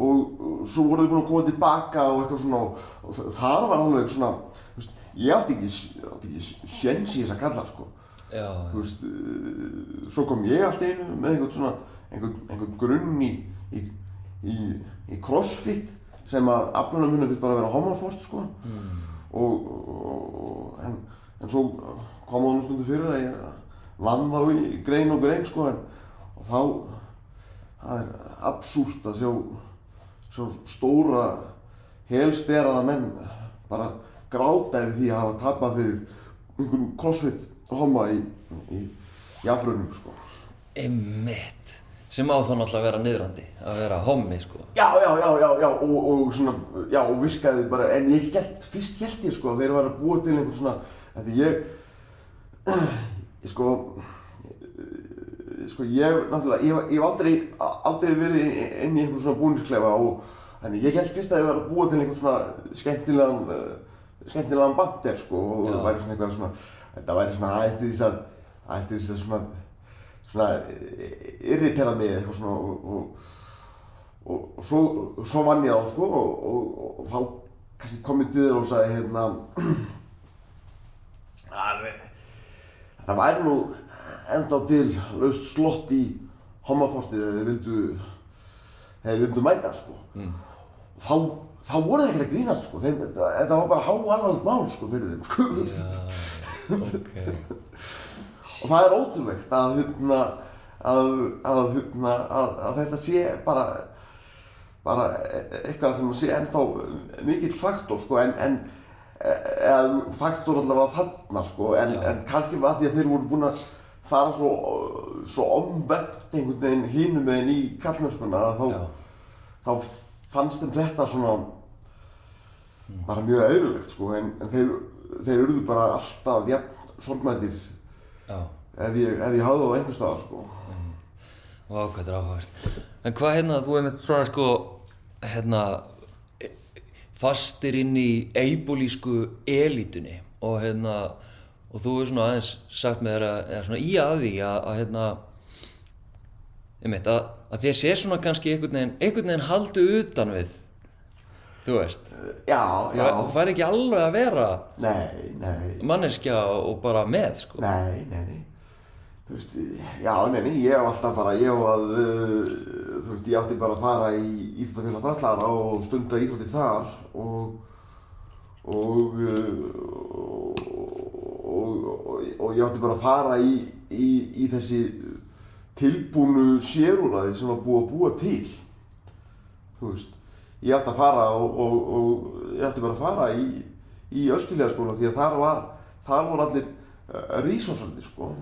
Og og svo voru þau búin að koma tilbaka og eitthvað svona og, og þa- það var alveg svona, veist, ég átti ekki, ekki sjens í þessa kalla, sko. Já, Þú veist, uh, svo kom ég allt einu með einhvern svona, einhvern, einhvern grunn í, í, í, í crossfit sem að aflunum minna fyrir bara að vera homofort, sko. Og, og, en, en svo kom það nú stundu fyrir að ég vann þá í grein og grein, sko, en, og þá, það er absúrt að sjá, sjá stóra, helsteraða menn bara gráta yfir því að hafa tapað fyrir einhvern crossfit homma í, í, afbrunum, sko. einmitt. Sem á þá náttúrulega að vera niðrandi, að vera hommi, sko. Já, já, já, já, já, og, og svona, já, og virkaði bara, en ég gælt, fyrst gælt ég, sko, þeir var að búa til einhvern svona, að ég, ég, sko, sko, ég, náttúrulega, ég, ég hef aldrei, aldrei verið inn í einhvern svona búnisklefa og, þannig ég gælt fyrst að þeir var að búa til einhvern svona skemmtilegan, uh, skemmtilegan bandir, sko, og það væri svona eitthvað svona, þetta væri svona aðeins til þess að, aðeins til þess að svona, svona irritera mig eitthvað svona og, og, og, og svo, svo vann ég á sko og, þá kannski kom ég til þér og sagði hérna að þetta væri nú enda til laust slott í homafortið eða þeir vildu þeir vildu mæta sko mm. þá, þá voru þeir ekki að grínast sko þeir, þetta, þetta var bara háalvarlegt mál sko fyrir þeim sko Já, ok. og það er ótrúlegt að, hérna, að, að, hérna, að, að þetta sé bara, bara e- eitthvað sem sé ennþá mikill faktor sko, en, en eða faktor allavega þarna sko, en, en kannski var því að þeir voru búin að fara svo, svo omvend einhvern veginn hínum meginn í kallmennskuna að þá, þá fannst þeim þetta svona bara mjög eðlulegt sko, en, en þeir, þeir urðu bara alltaf jafn sorgmættir ef ég, ef ég hafði á einhver stað sko. Vá, hvað þetta er áhugavert. En hvað hérna, þú hefði með svona sko, hérna, e- fastir inn í eibólísku elítunni og hérna, og þú hefur svona aðeins sagt með þér að, eða svona í að því að, að hérna, ég meit, að, að þér sé svona kannski einhvern veginn, einhvern veginn haldu utan við, þú veist. Já, já, Þú fær ekki alveg að vera nei, nei, manneskja og bara með, sko. nei, nei, nei Þú veist, já, nei, nei, ég hef alltaf bara, ég hef að, uh, þú veist, ég átti bara að fara í Íþróttafélag Fallara og stunda íþróttir þar og, og, uh, og, og, ég átti bara að fara í, í, í þessi tilbúnu sérúræði sem var búið að búa til, þú veist, ég átti að fara og, og, og ég átti bara að fara í, í öskiljaðskóla því að þar var, þar voru allir uh, rísósandi, sko,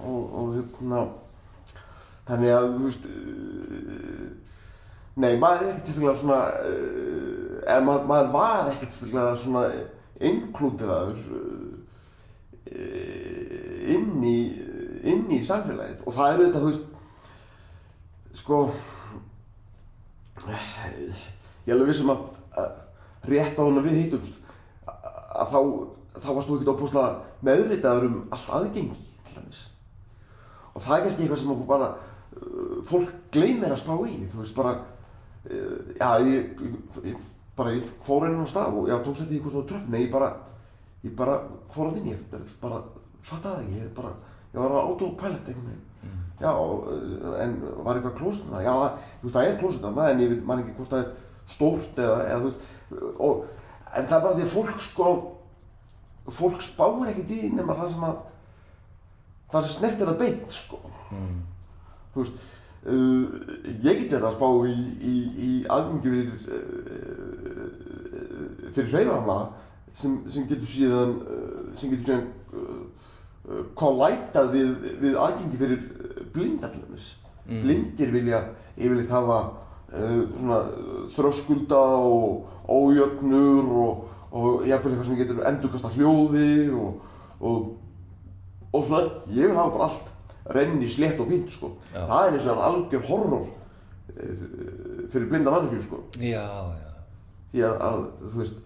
og, og hérna, þannig að, þú veist, uh, nei, maður er ekkert sérstaklega svona, eða maður, maður var ekkert sérstaklega svona inklúderaður inn í, inn í samfélagið. Og það er auðvitað, þú veist, sko, ég alveg vissum að, að rétt á hana við hittumst að, að þá, þá varst þú ekkert óbúslega meðvitaður um allt aðgengi til dæmis. Og það er kannski eitthvað sem bara uh, fólk gleymir að spá í þú veist bara uh, já ég, ég, bara ég fór á stað og já tókst þetta í hvort þú tröfn nei ég bara ég bara fór að inn ég bara fattaði ekki ég bara ég var á autopilot einhvern veginn Já, uh, en var eitthvað klósett þarna? Já, það, þú veist, það er klósett þarna, en ég veit man ekki hvort það er stórt eða, eða þú veist, og, en það er bara því að fólk sko, fólk spáir ekkert í nema það sem að, það sem snertir það beint, sko. Þú veist, uh, ég get verið að spá í, í, í aðgengi fyrir, uh, fyrir hreyfamla sem, sem getur síðan, uh, sem getur síðan uh, kollætað við, við aðgengi fyrir blinda til dæmis. Blindir vilja yfirleitt hafa uh, svona þröskulda og ójöfnur og, og jafnvel eitthvað sem getur endurkasta hljóði og, og, og svona, ég vil hafa bara allt renni slétt og fínt sko. Já. Það er eins og algjör horror fyrir blinda mannesku sko Já, já. því að, að þú veist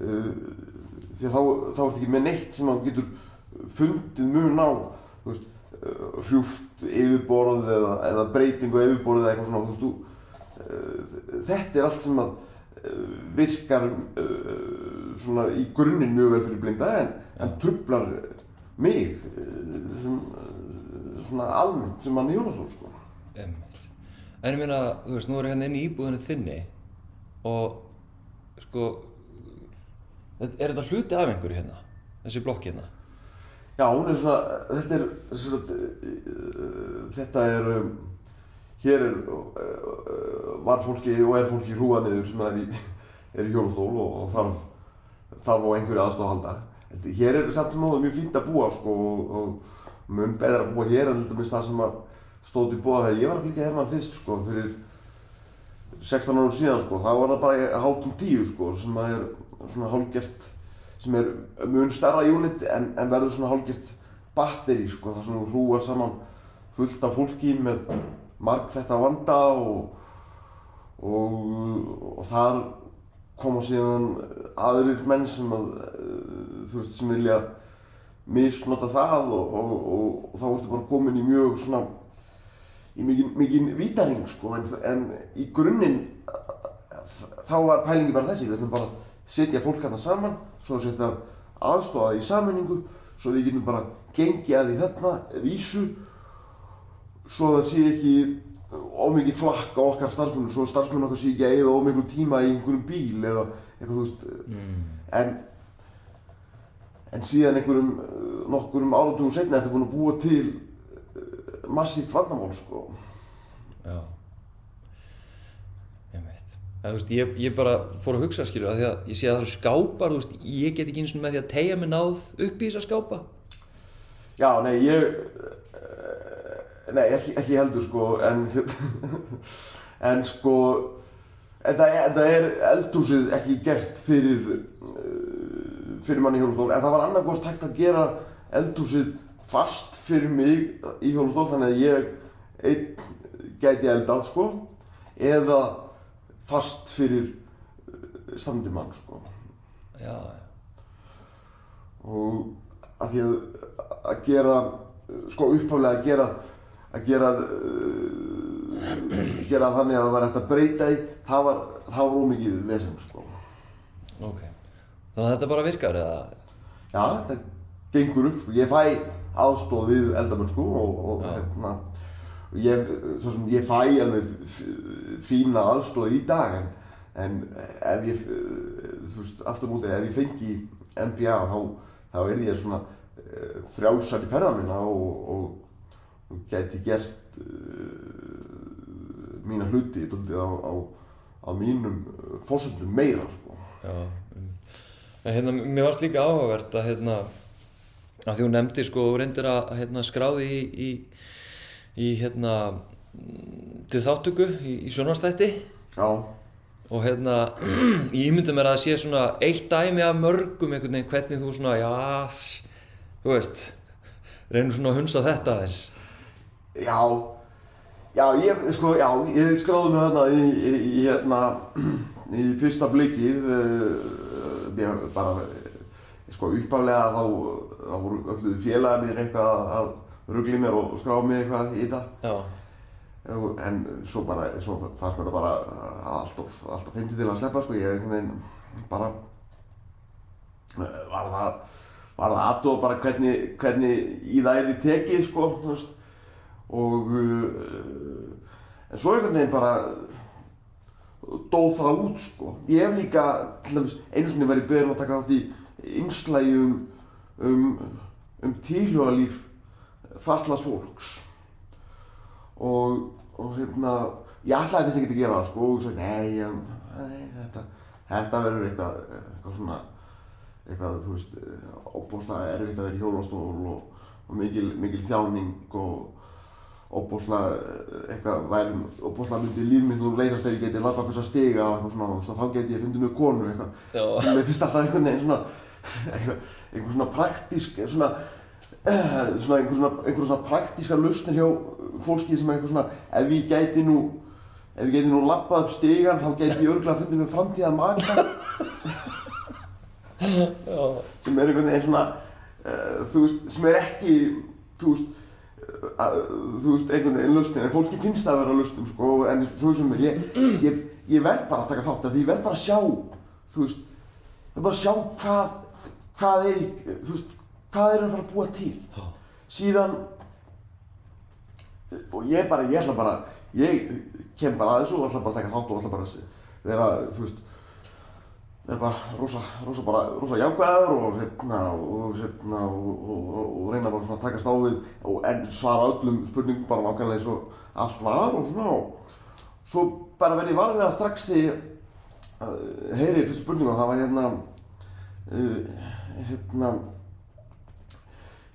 því að þá, þá ertu ekki með neitt sem þú getur fundið mun á veist, uh, hrjúft yfirborð eða, eða breytingu yfirborð eða eitthvað svona veist, þú, uh, þetta er allt sem að virkar svona í grunninn mjög vel fyrir blinda en, en trublar mig sem, svona almennt sem mann í jólastól sko. En ég meina, þú veist, nú erum við hérna inn í íbúðinu þinni og sko, er þetta hluti af einhverju hérna? Þessi blokk hérna? Já, hún er svona, þetta er, svona, uh, þetta er, um, hér er, uh, var fólki og er fólki hrúa niður sem er í, er í hjólastól og, og þarf, þarf á einhverju aðstof að halda. Þetta- Hér er samt sem áður mjög fínt að búa sko og, mun betra að búa hér en til dæmis það sem að stóð til búa þegar ég var að flytja hermann fyrst sko fyrir 16 árum síðan sko, þá var það bara hátum 10 sko sem að er svona hálfgert sem er mun starra unit en, en verður svona hálfgert batteri sko, það þú hrúar saman fullt af fólki með marg þetta vanda og, og, og þar koma síðan aðrir menn sem að eh, þú veist sem vilja misnota það og, og, þá ertu bara komin í mjög svona í mikinn mikinn vítaring sko en, en í grunninn þá var pælingi bara þessi við ætlum bara setja fólk hérna saman svo að setja aðstofa í sammenningu svo við getum bara gengið að því þarna vísu svo það sé ekki ómikið flakk á okkar starfsmunum svo starfsmunum okkar sé ekki að eða ómiklu tíma í einhverjum bíl eða eitthvað þú veist. En en síðan einhverjum nokkurum áratugum setna er þetta búin að búa til eh, massíft vandamál sko. Já. Þú veist, ég, ég bara fór að hugsa, skilur, að því að ég sé að það eru skápar, veist, ég get ekki eins og með því að tegja mig náð upp í þessa skápa. Já, nei, ég eh, Nei, ekki, ekki heldur sko En En sko En það, en það er eldhúsið ekki gert fyrir uh, Fyrir manni í hjólustól En það var annarkvort hægt að gera eldhúsið fast fyrir mig í hjólustól Þannig að ég einn gæti eldað sko Eða fast fyrir uh, standi mann sko. Já, og að því að, að gera sko upphaflega að gera að gera uh, gera þannig að það var hægt að breyta því það var, það var ómikið vesen sko. Ok. Þannig að þetta bara virkar, eða? já, þetta gengur upp sko, ég fæ aðstóð við eldamenn sko og, og hérna ég, svo sem ég fæ alveg fína aðstóð í dag en, en ef ég þú veist, aftur mútið, ef ég fengi MBA þá, þá er ég svona uh, frjálsar í ferða minna og, og, og gæti gert uh, mína hluti dálítið á, á, á mínum uh, fórsöndum meira sko. Já. En hérna, mér varst líka áhugavert að, hérna, að hún nefndi, sko, reyndir að hérna, skráði í, í, í hérna, til þáttöku í, í sjónvarstætti. Já, og hérna ég ímynda mér að það sé svona eitt dæmi af mörgum einhvern veginn hvernig þú svona já, þú veist reynir svona að hunsa þetta aðeins. Já, já, ég, sko, já, ég skráði mig þarna í, í, í, hérna, í fyrsta blikið, mér bara, eh, sko, uppaflega þá, þá voru öllu félagar mér eitthvað að, að ruggli mér og skráði mig eitthvað í þetta. En svo bara, svo fannst mér það bara alltof, alltof fyndið til að sleppa, sko, ég einhvern veginn bara, eh, var það, var það aðtóð bara hvernig, hvernig í það er því tekið, sko, og uh, en svo einhvern veginn bara dóð það út sko. Ég hef líka, einu sinni verið beðin að taka þátt í einslægi um um, um tilhjóðalíf fallast fólks. Og, og hérna ég ætlaði fyrst ekki að gera það sko og svo, nei, nei þetta, þetta verður eitthvað, eitthvað svona eitthvað, þú veist, óbúslega erfitt að vera í hjólastól og, og mikil, mikil þjáning og óbúslega eitthvað væri, óbúslega myndi líf mitt nú leysast þegar ég geti lappa upp þess að stiga og eitthvað svona, veist, þá geti ég fundið mjög konu eitthvað, sem mér finnst alltaf einhvern veginn svona, eitthvað, svona praktísk, svona, svona einhver svona, einhver svona praktíska lausnir hjá fólki sem einhver svona, ef ég gæti nú, ef ég gæti nú lappað upp stigan, þá gæti ég örgulega fundið mér framtíða maka, sem er einhvern veginn svona, uh, þú veist, sem er ekki, þú veist, að, þú veist, einhvern veginn lausnin, en fólki finnst það að vera lausnin, sko, en svo sem er, ég, ég, ég verð bara að taka þátt að því ég verð bara að sjá, þú veist, ég verð bara að sjá hvað, hvað er þú veist, hvað er að fara að búa til. Já. Síðan, og ég bara, ég ætla bara, ég kem bara að þessu og ætla bara að taka þátt og ætla bara að vera, þú veist, það er bara rosa, rosa bara, rosa jákvæður og hérna, og hérna, og, og, og, og reyna bara svona að takast á við og en svara öllum spurningum bara nákvæmlega eins og allt var og svona og svo bara verði ég var við að strax því að heyri fyrstu spurningu og það var hérna, uh, hérna,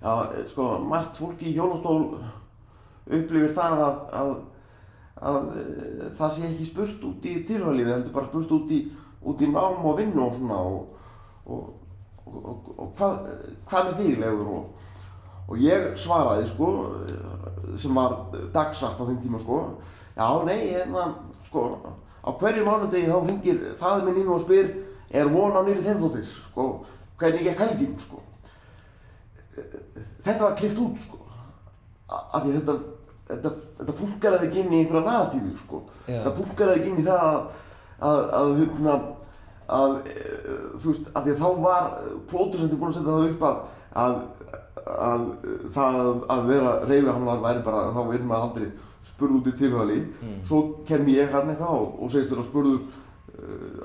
já, sko, margt fólki í hjólastól upplifir það að, að, að, að það sé ekki spurt út í tilhörlífi, heldur bara spurt út í út í nám og vinnu og svona og, og, og, og, hvað, hvað með þig Leifur? Og, og ég svaraði sko sem var dagsatt á þeim tíma sko já nei hérna sko á hverju mánudegi þá ringir faður minn í mig og spyr er von á nýri þeimþóttir sko hvernig gekk helgin? Sko þetta var klift út sko. Af því þetta þetta, þetta funkaraði ekki inn í einhverja narratífi sko. Já. þetta funkaraði ekki inn í það að að, að, hérna, að e, þú veist, að því að þá var pródusentinn búinn að setja það upp að, að, að það að vera reyfihamlar væri bara, þá er maður aldrei spurð út í tilhjóðali svo kem ég hann eitthvað og, og segist þér að spurður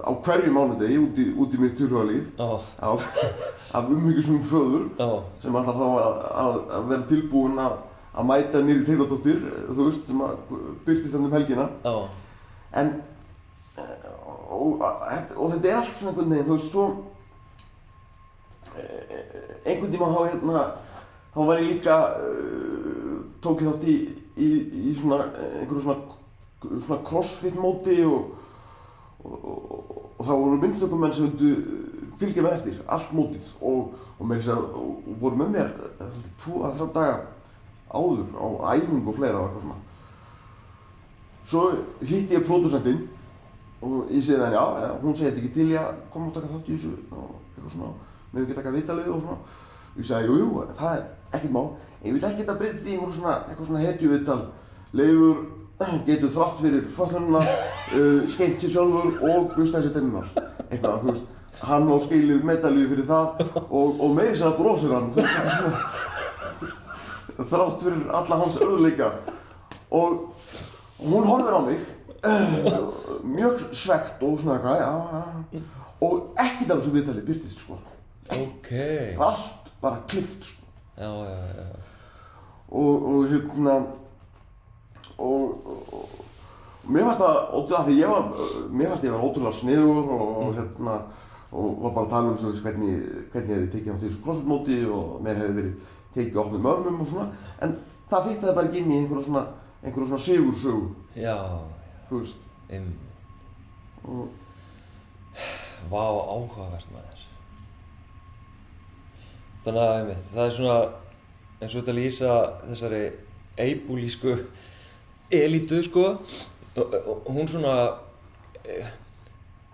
á hverju mánudegi út í, út í mitt tilhjóðalíf Já. af, af umhyggjusum föður Já. sem ætlar þá að, að, að vera tilbúinn að, að mæta nýri teitadóttir, þú veist, sem að byrtist hann um helgina Já. en eh, og, og, þetta er allt svona einhvern veginn, þú veist, svo eh, einhvern tíma þá hérna þá var ég líka uh, tók ég þátt í, í, í svona eh, einhverju svona svona crossfit móti og og, og, og þá voru myndtökumenn sem vildu fylgja mér eftir allt mótið og, og og voru með mér tvo að þrjá daga áður á æfingu og fleira og eitthvað svona Svo hitti ég pródusentinn og ég segi við henni, já, já, hún segi þetta ekki til ég að koma og taka þátt í þessu og eitthvað svona, með ekki taka vitalið og svona. Ég segi, jú, jú, það er ekkert mál, en ég vil ekki þetta breyta því einhverjum svona, eitthvað svona hetju viðtal. Leifur getur þrátt fyrir föllununa, uh, skeitt sér sjálfur og brustæði sér tennunar. Eitthvað, þú veist, hann á skilið medalíu fyrir það og, og meiri sér að brosir hann, þrátt fyrir alla hans öðuleika. Og hún horfir á mig uh, mjög svegt og svona eitthvað já, já, og ekkert af þessu viðtali byrtist sko Ok. það var allt bara klift sko Já, já, já. og, og hérna og, og, og mér fannst það ótrúlega því ég var mér fannst ég var ótrúlega sniður og, og hérna og var bara að tala um veist, hvernig, hvernig hefði tekið átt í þessu crossfit-móti og mér hefði verið tekið opnum örmum og svona. En það fittaði bara ekki inn í einhverja svona einhverja svona sigursögu. Já, þú veist. um, og vá, áhugavert maður. Þannig að, einmitt, það er svona eins og þetta lýsa þessari eibúlísku elítu, sko. Og, og hún svona, eh,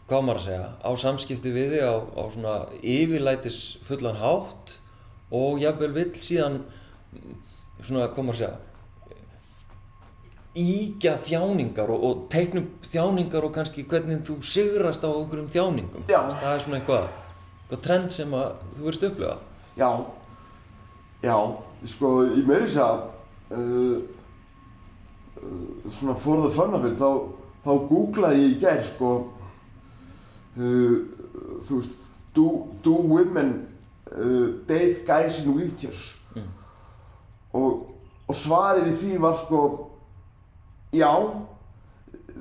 hvað maður að segja, á samskipti við þig á, á svona yfirlætis fullan hátt og jafnvel vill síðan svona, hvað maður að segja, ígja þjáningar og, og teiknum þjáningar og kannski hvernig þú sigrast á einhverjum þjáningum. Já. Það er svona eitthvað, eitthvað trend sem að þú verðist að upplifa. Já, já, sko, í meiri þess að uh, svona for the fun of it þá, þá googlaði ég í gær sko uh, þú veist do, do women uh, date guys in wheelchairs. Og, og svarið við því var sko já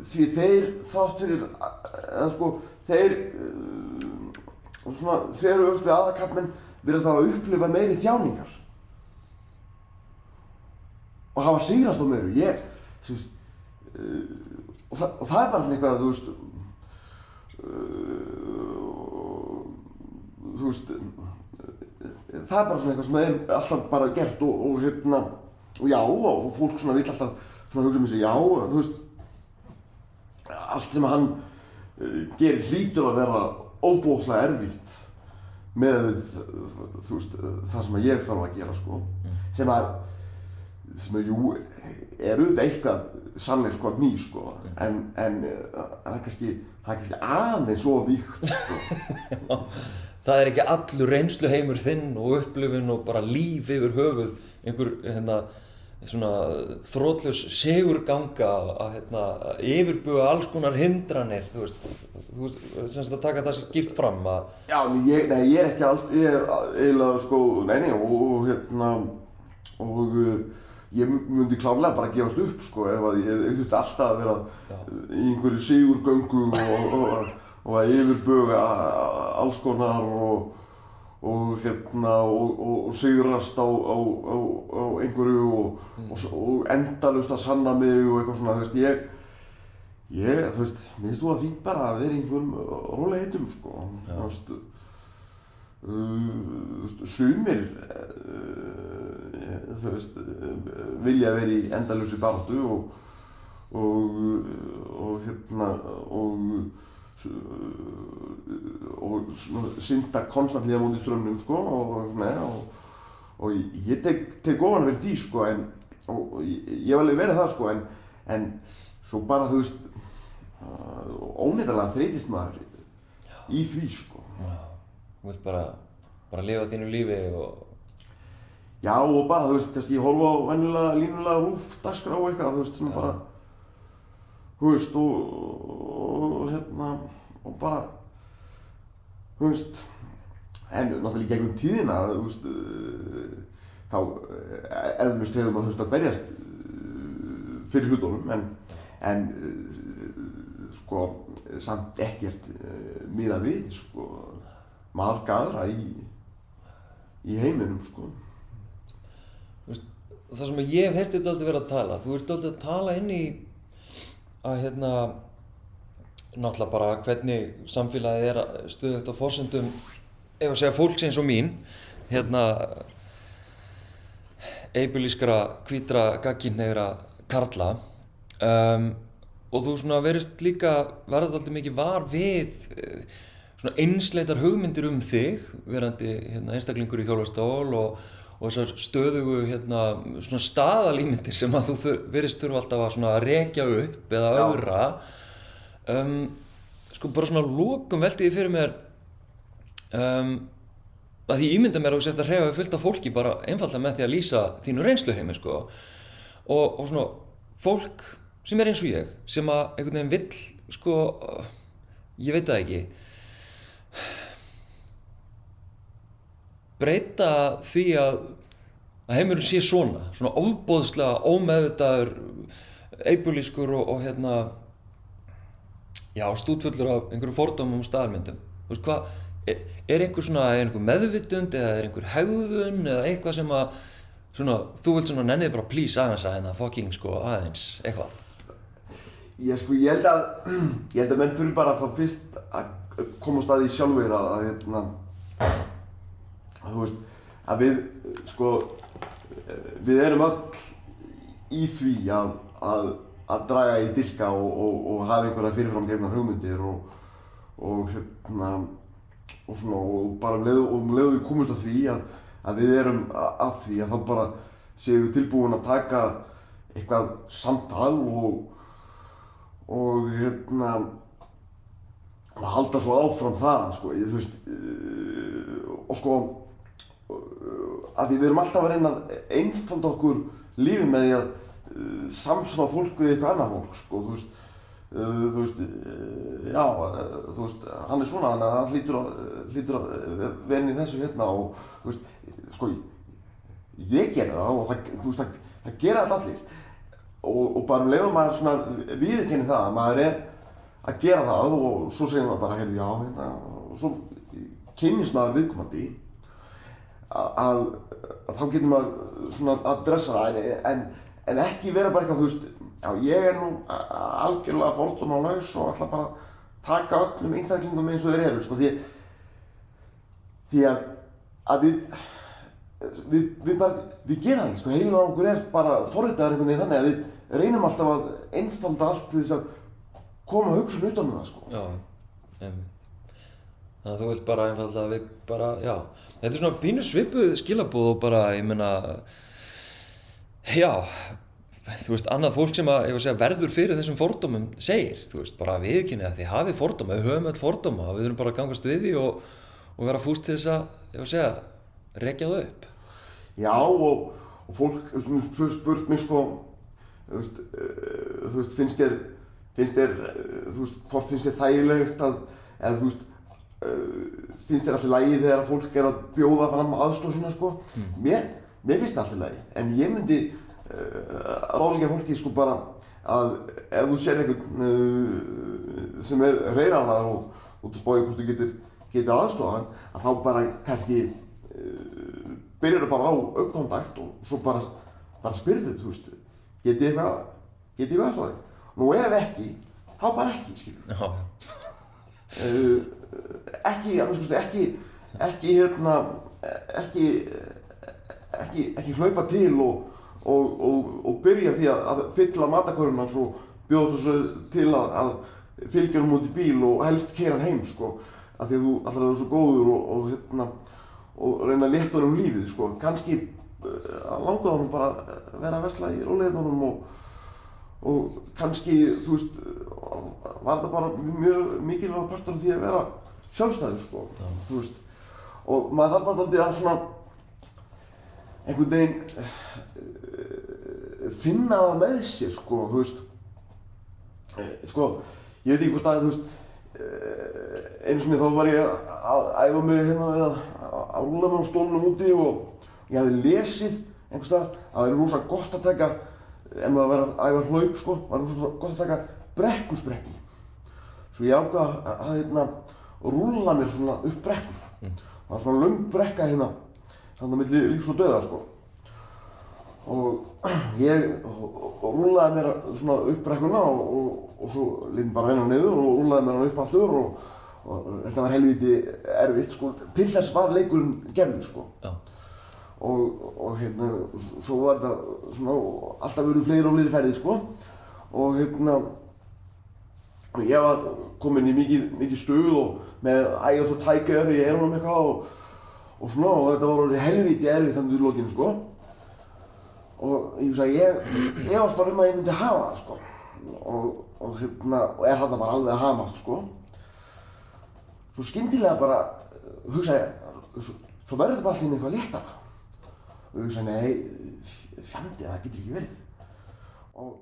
því þeir þátt fyrir eða sko þeir uh, svona þeir eru auðvitað við aðra kallmenn virðast það að upplifa meiri þjáningar. Og hafa sigrast á meiru. Ég, veist uh, og, það, og það er bara eitthvað þú veist uh, þú veist það er bara svona eitthvað sem er alltaf bara gert og, og hérna og já og fólk svona vill alltaf svona hugsa um þessi já þú veist allt sem hann gerir hlýtur að vera óbúðslega erfitt með þú veist, það sem ég þarf að gera sko. Sem að sem að jú er auðvitað eitthvað sannleik sko ný sko. En, en uh, það er kannski er kannski aðeins svo víkt sko. Það er ekki allur reynslu heimur þinn og upplifin og bara líf yfir höfuð einhver hérna, svona þrótljus segurganga að hérna, yfirbuga alls konar hindranir þú veist, þú veist, semst að taka það sem gift fram að Já, ég, nei, ég er ekki alls, ég er eiginlega sko, nei, nei, og, og hérna, og uh, ég myndi klárlega bara gefast upp, sko, ef að ég, þurfti alltaf að vera Já. í einhverju sigurgöngu og, og, og að yfirbuga alls konar og, og hérna, og, sigrast á, á, á, á einhverju og, og, og endalust að sanna mig og eitthvað svona, þú veist, ég, Ég, þú veist, mér finnst þú að fínt bara að vera einhverjum rólega heitum, sko. Þú veist, uh, sumir, uh, þú veist, vilja vera í endalösi baráttu og, og, og hérna, og, og synda konstantlega mútið strömmnum, sko, og svona, og, ég tek, tek ofan fyrir því, sko, en, og, ég, hef alveg verið það, sko, en, en svo bara, þú veist, óneittalega þreytist maður í því sko. Þú vilt bara, bara lifa þínu lífi og já og bara þú veist kannski horfa á venjulega línulega rúf dagskrá og eitthvað þú veist svona Já. bara þú veist og, og hérna og bara þú veist en náttúrulega í gegnum tíðina þú veist uh, þá uh, eflust hefur maður þú veist að berjast uh, fyrir hlutunum en, en uh, sko samt ekkert miða við sko marga aðra í í heiminum sko það sem ég hef heyrtið dálítið verið að tala þú ert dálítið að tala inn í að hérna náttúrulega bara hvernig samfélagið er stöðugt á forsendum ef að segja fólks eins og mín hérna eibulískra, hvítra, gagginnegra karla. Um, og þú svona verist líka verða dálítið mikið var við eh, svona einsleitar hugmyndir um þig verandi hérna, einstaklingur í hjólastól og, og þessar stöðugu hérna, svona staðalímyndir sem að þú verist þurfa alltaf að svona rekja upp eða öðra um, sko bara svona lókum velti ég fyrir mér um, að því ímynda mér að þú sért að hreyfa við fullt af fólki bara einfallega með því að lýsa þínu reynsluheimi sko. Og, og svona fólk sem er eins og ég sem að einhvern veginn vill sko ég veit það ekki breyta því að að heimurinn sé svona svona óbóðslega ómeðvitaður eibulískur og, og hérna já, stútfullur af einhverjum fordómum og staðarmyndum. Þú veist hvað, er, er einhver svona er einhver meðvitund eða er einhver hegðun eða eitthvað sem að svona, þú vilt svona nennið bara please aðeins að hérna fucking sko aðeins, eitthvað. Ég sko, ég held að, ég held að menn þurfi bara þá fyrst að koma á staði sjálfur að, að, hérna, að, þú veist, að við, sko, við erum öll í því að, að, að draga í dilka og, og, og hafa einhverja fyrirfram gefnar hugmyndir og, og, hérna, og svona, og bara um leið, og um leið og við komumst að því að, að við erum að, því að þá bara séum við tilbúin að taka eitthvað samtal og og hérna og halda svo áfram þaðan sko, ég, þú veist uh, og sko að því við erum alltaf að reyna að einfalda okkur lífið með því að uh, samsama fólk við eitthvað annað fólk sko, þú veist uh, þú veist, uh, já þú veist, hann er svona þannig að hann hlýtur að, hlýtur að venni þessu hérna og þú veist, sko ég gera það og það, þú veist, það, það gera þetta allir. Og, og bara um leiðum maður svona viðurkenni það að maður er að gera það og svo segir maður bara, heyrðu, já, hérna og svo kynnist maður viðkomandi að, þá getur maður svona að dressa það en, en, en ekki vera bara eitthvað, þú veist, já, ég er nú algjörlega fordum á laus og ætla bara taka öllum einstaklingum eins og þeir eru, sko, því, því að, að við, við, við bara, við gera það, sko, heilun á okkur er bara forritaðar einhvern veginn þannig að við reynum alltaf að einfalda allt þess að koma hugsun utan um það, sko. Já, einmitt. Þannig að þú vilt bara einfallega við bara, já. Þetta er svona pínu svipuð skilabúð og bara, ég meina, já, þú veist, annað fólk sem að, segja, verður fyrir þessum fordómum segir, þú veist, bara viðkynni að þið hafið fordóma, við höfum öll fordóma við þurfum bara að gangast við því og, og vera fúst til þess að, ég að segja, rekja það upp. Já, og, og fólk, þú spurt mér sko, þú veist, uh, þú veist, finnst þér, finnst þér, uh, þú veist, hvort finnst þér þægilegt að, eða þú veist, finnst þér alltaf lægi þegar fólk er að bjóða fram aðstóð svona sko, mér, mér finnst það alltaf lægi, en ég myndi uh, ráðleika fólki sko bara að ef þú sér einhvern uh, sem er reyðanaðar og þú ert að spája hvort þú getur, getur aðstofan, að þá bara kannski uh, byrjar bara á aukkontakt og svo bara, bara spyrðu, þú veist, getið eitthvað, getið eitthvað aðstofað? Nú ef ekki, þá bara ekki, skilur. Já, ekki, að ekki, ekki, hérna, ekki, ekki, ekki hlaupa til og, og, og, og byrja því að, að fylla matakörun hans og bjóðast þessu til að, að fylgja hann út í bíl og helst keira hann heim, sko, af því að þú alltaf er svo góður og, og, hérna, og reyna að leta um lífið, sko, kannski uh, langaði hann bara að vera að vesla í róleiðunum og og kannski, þú veist, var þetta bara mjög mikilvæg partur af því að vera sjálfstæður, sko, þú veist, og maður þarf aldrei að svona einhvern veginn uh, finna það með sér, sko, þú veist, uh, sko, ég veit ekki hvort að, þú veist, uh, einu sinni þá var ég að æfa mig hérna við að að rúla mig á stólunum úti og ég hafði lesið einhvers staðar að það er rosa gott að taka ef maður verið að æfa hlaup sko, var rosa gott að taka brekkuspretti. Svo ég ákvað að, að, að hérna, rúlla mér svona upp brekkur. Það var svona löng brekka hérna, þannig að milli lífs og döða sko. Og ég rúlaði mér svona upp brekkuna og, og, og svo liðum bara hennar niður og rúlaði mér hann upp aftur og, og þetta var helviti erfitt sko. Til þess var leikurinn gerður sko já, og, og hérna, svo var þetta svona, alltaf verið fleiri og fleiri ferðir sko og hérna ég var komin í mikið, mikið stuð og með ægjátt og tækjar í erunum eitthvað og, og svona og þetta var orðið helviti erfið þannig í lokinu sko. Og ég að ég ég varst bara um að ég myndi hafa það sko. Og, og hérna, og er þarna bara alveg að hamast sko. Svo skyndilega bara hugsa ég, svo, verður þetta bara allir eitthvað léttara. Og ég hugsa, nei, fjandi, það getur ekki verið. Og,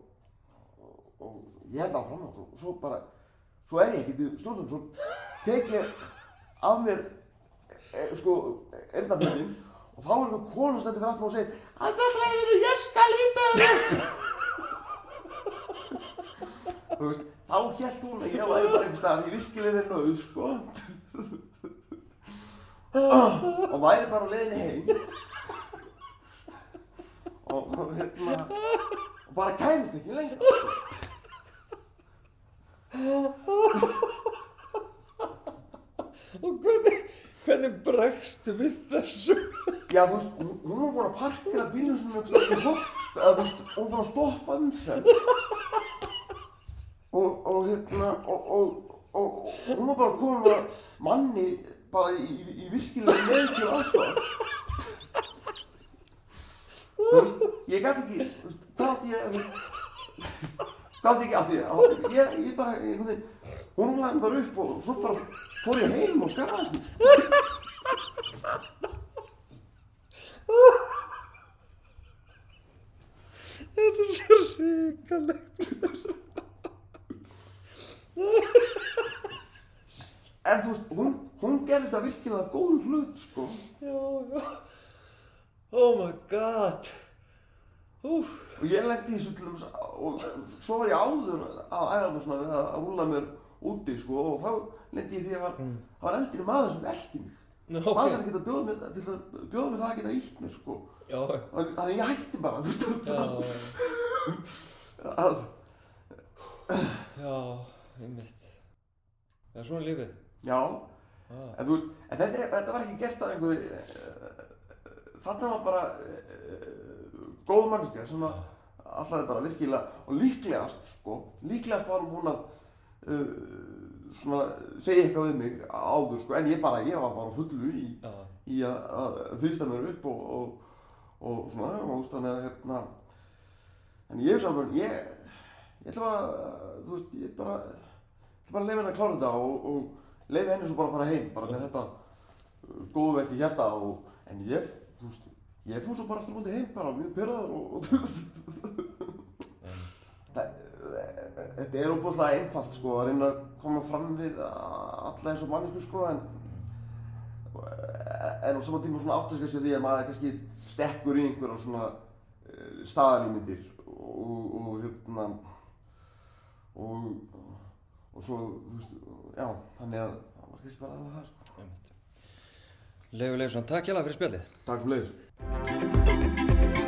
og ég held áfram og svo, svo bara, svo er ég í stjórnum, svo tek ég af mér, e, sko, erðnafnöðin og þá er einhver konu stendur fyrir aftur og segir að það hlæfir og ég skal hýta þér. Þú veist, þá hélt hún að ég væri bara einhvers staðar í virkilegri nöð, sko. og væri bara á leiðinni heim og hérna og bara kæmist ekki lengur og hvernig, hvernig bregstu við þessu? já þú veist, hún hún var búin að parkera bílum sem er stökk í hot eða þú veist, hún var að stoppa umferð og, og hérna og, og, og hún var bara komin með manni bara í, í, virkilega leikil aðstofa þú veist, ég gæti ekki þú veist, hvað átti ég þú veist, hvað átti ég ekki átti ég ég, bara, einhvern veginn hún laði mig bara upp og svo bara fór ég heim og skammaðist mér Þetta er svo svakalegt En þú veist, hún, hún gerði þetta virkilega góð hlut, sko. Já, já. Oh my god Úf Og ég lendi í þessu til dæmis, og svo var ég áður að æfa mig svona við að rúla mér úti, sko, og þá lendi ég því að var, það var eldri maður sem eldi mig. Nú, Maður ok. þarf ekki að bjóða mér, til að bjóða mér það að geta ítt mér, sko. Já, Þannig ég hætti bara, þú veist, já, að, já, einmitt svona er lífið já, ah. en þú veist, en þetta, er, þetta var ekki gert af einhverju, uh, þarna var bara góð mannskja sem að alltaf bara virkilega, og líklegast, sko, líklegast var hún að uh, svona segja eitthvað við mig áður, sko, en ég bara, ég var bara fullu í, í að, að þrýsta mér upp og, og, og svona, og þannig að hérna, en ég hugsa bara, ég, ég ætla bara, þú veist, ég bara, ég ætla bara að leifa henni að klára þetta og, og leifa henni svo bara að fara heim, bara með þetta uh, góðu verk í hjarta og, en ég, þú veist, ég fór svo bara aftur mútið heim, bara mjög pyrraður og, það, þetta er óbúðslega einfalt, sko, að reyna að koma fram við alla eins og mannesku, sko, en en á saman tíma svona áttast kannski á því að maður kannski stekkur í einhverja svona uh, staðalímyndir og, og hérna og, og svo, þú veist, já, þannig að það var kannski bara alveg það, sko. Leifur Leifsson, takk hjá fyrir spjallið Takk fyrir leiðis. Thank you.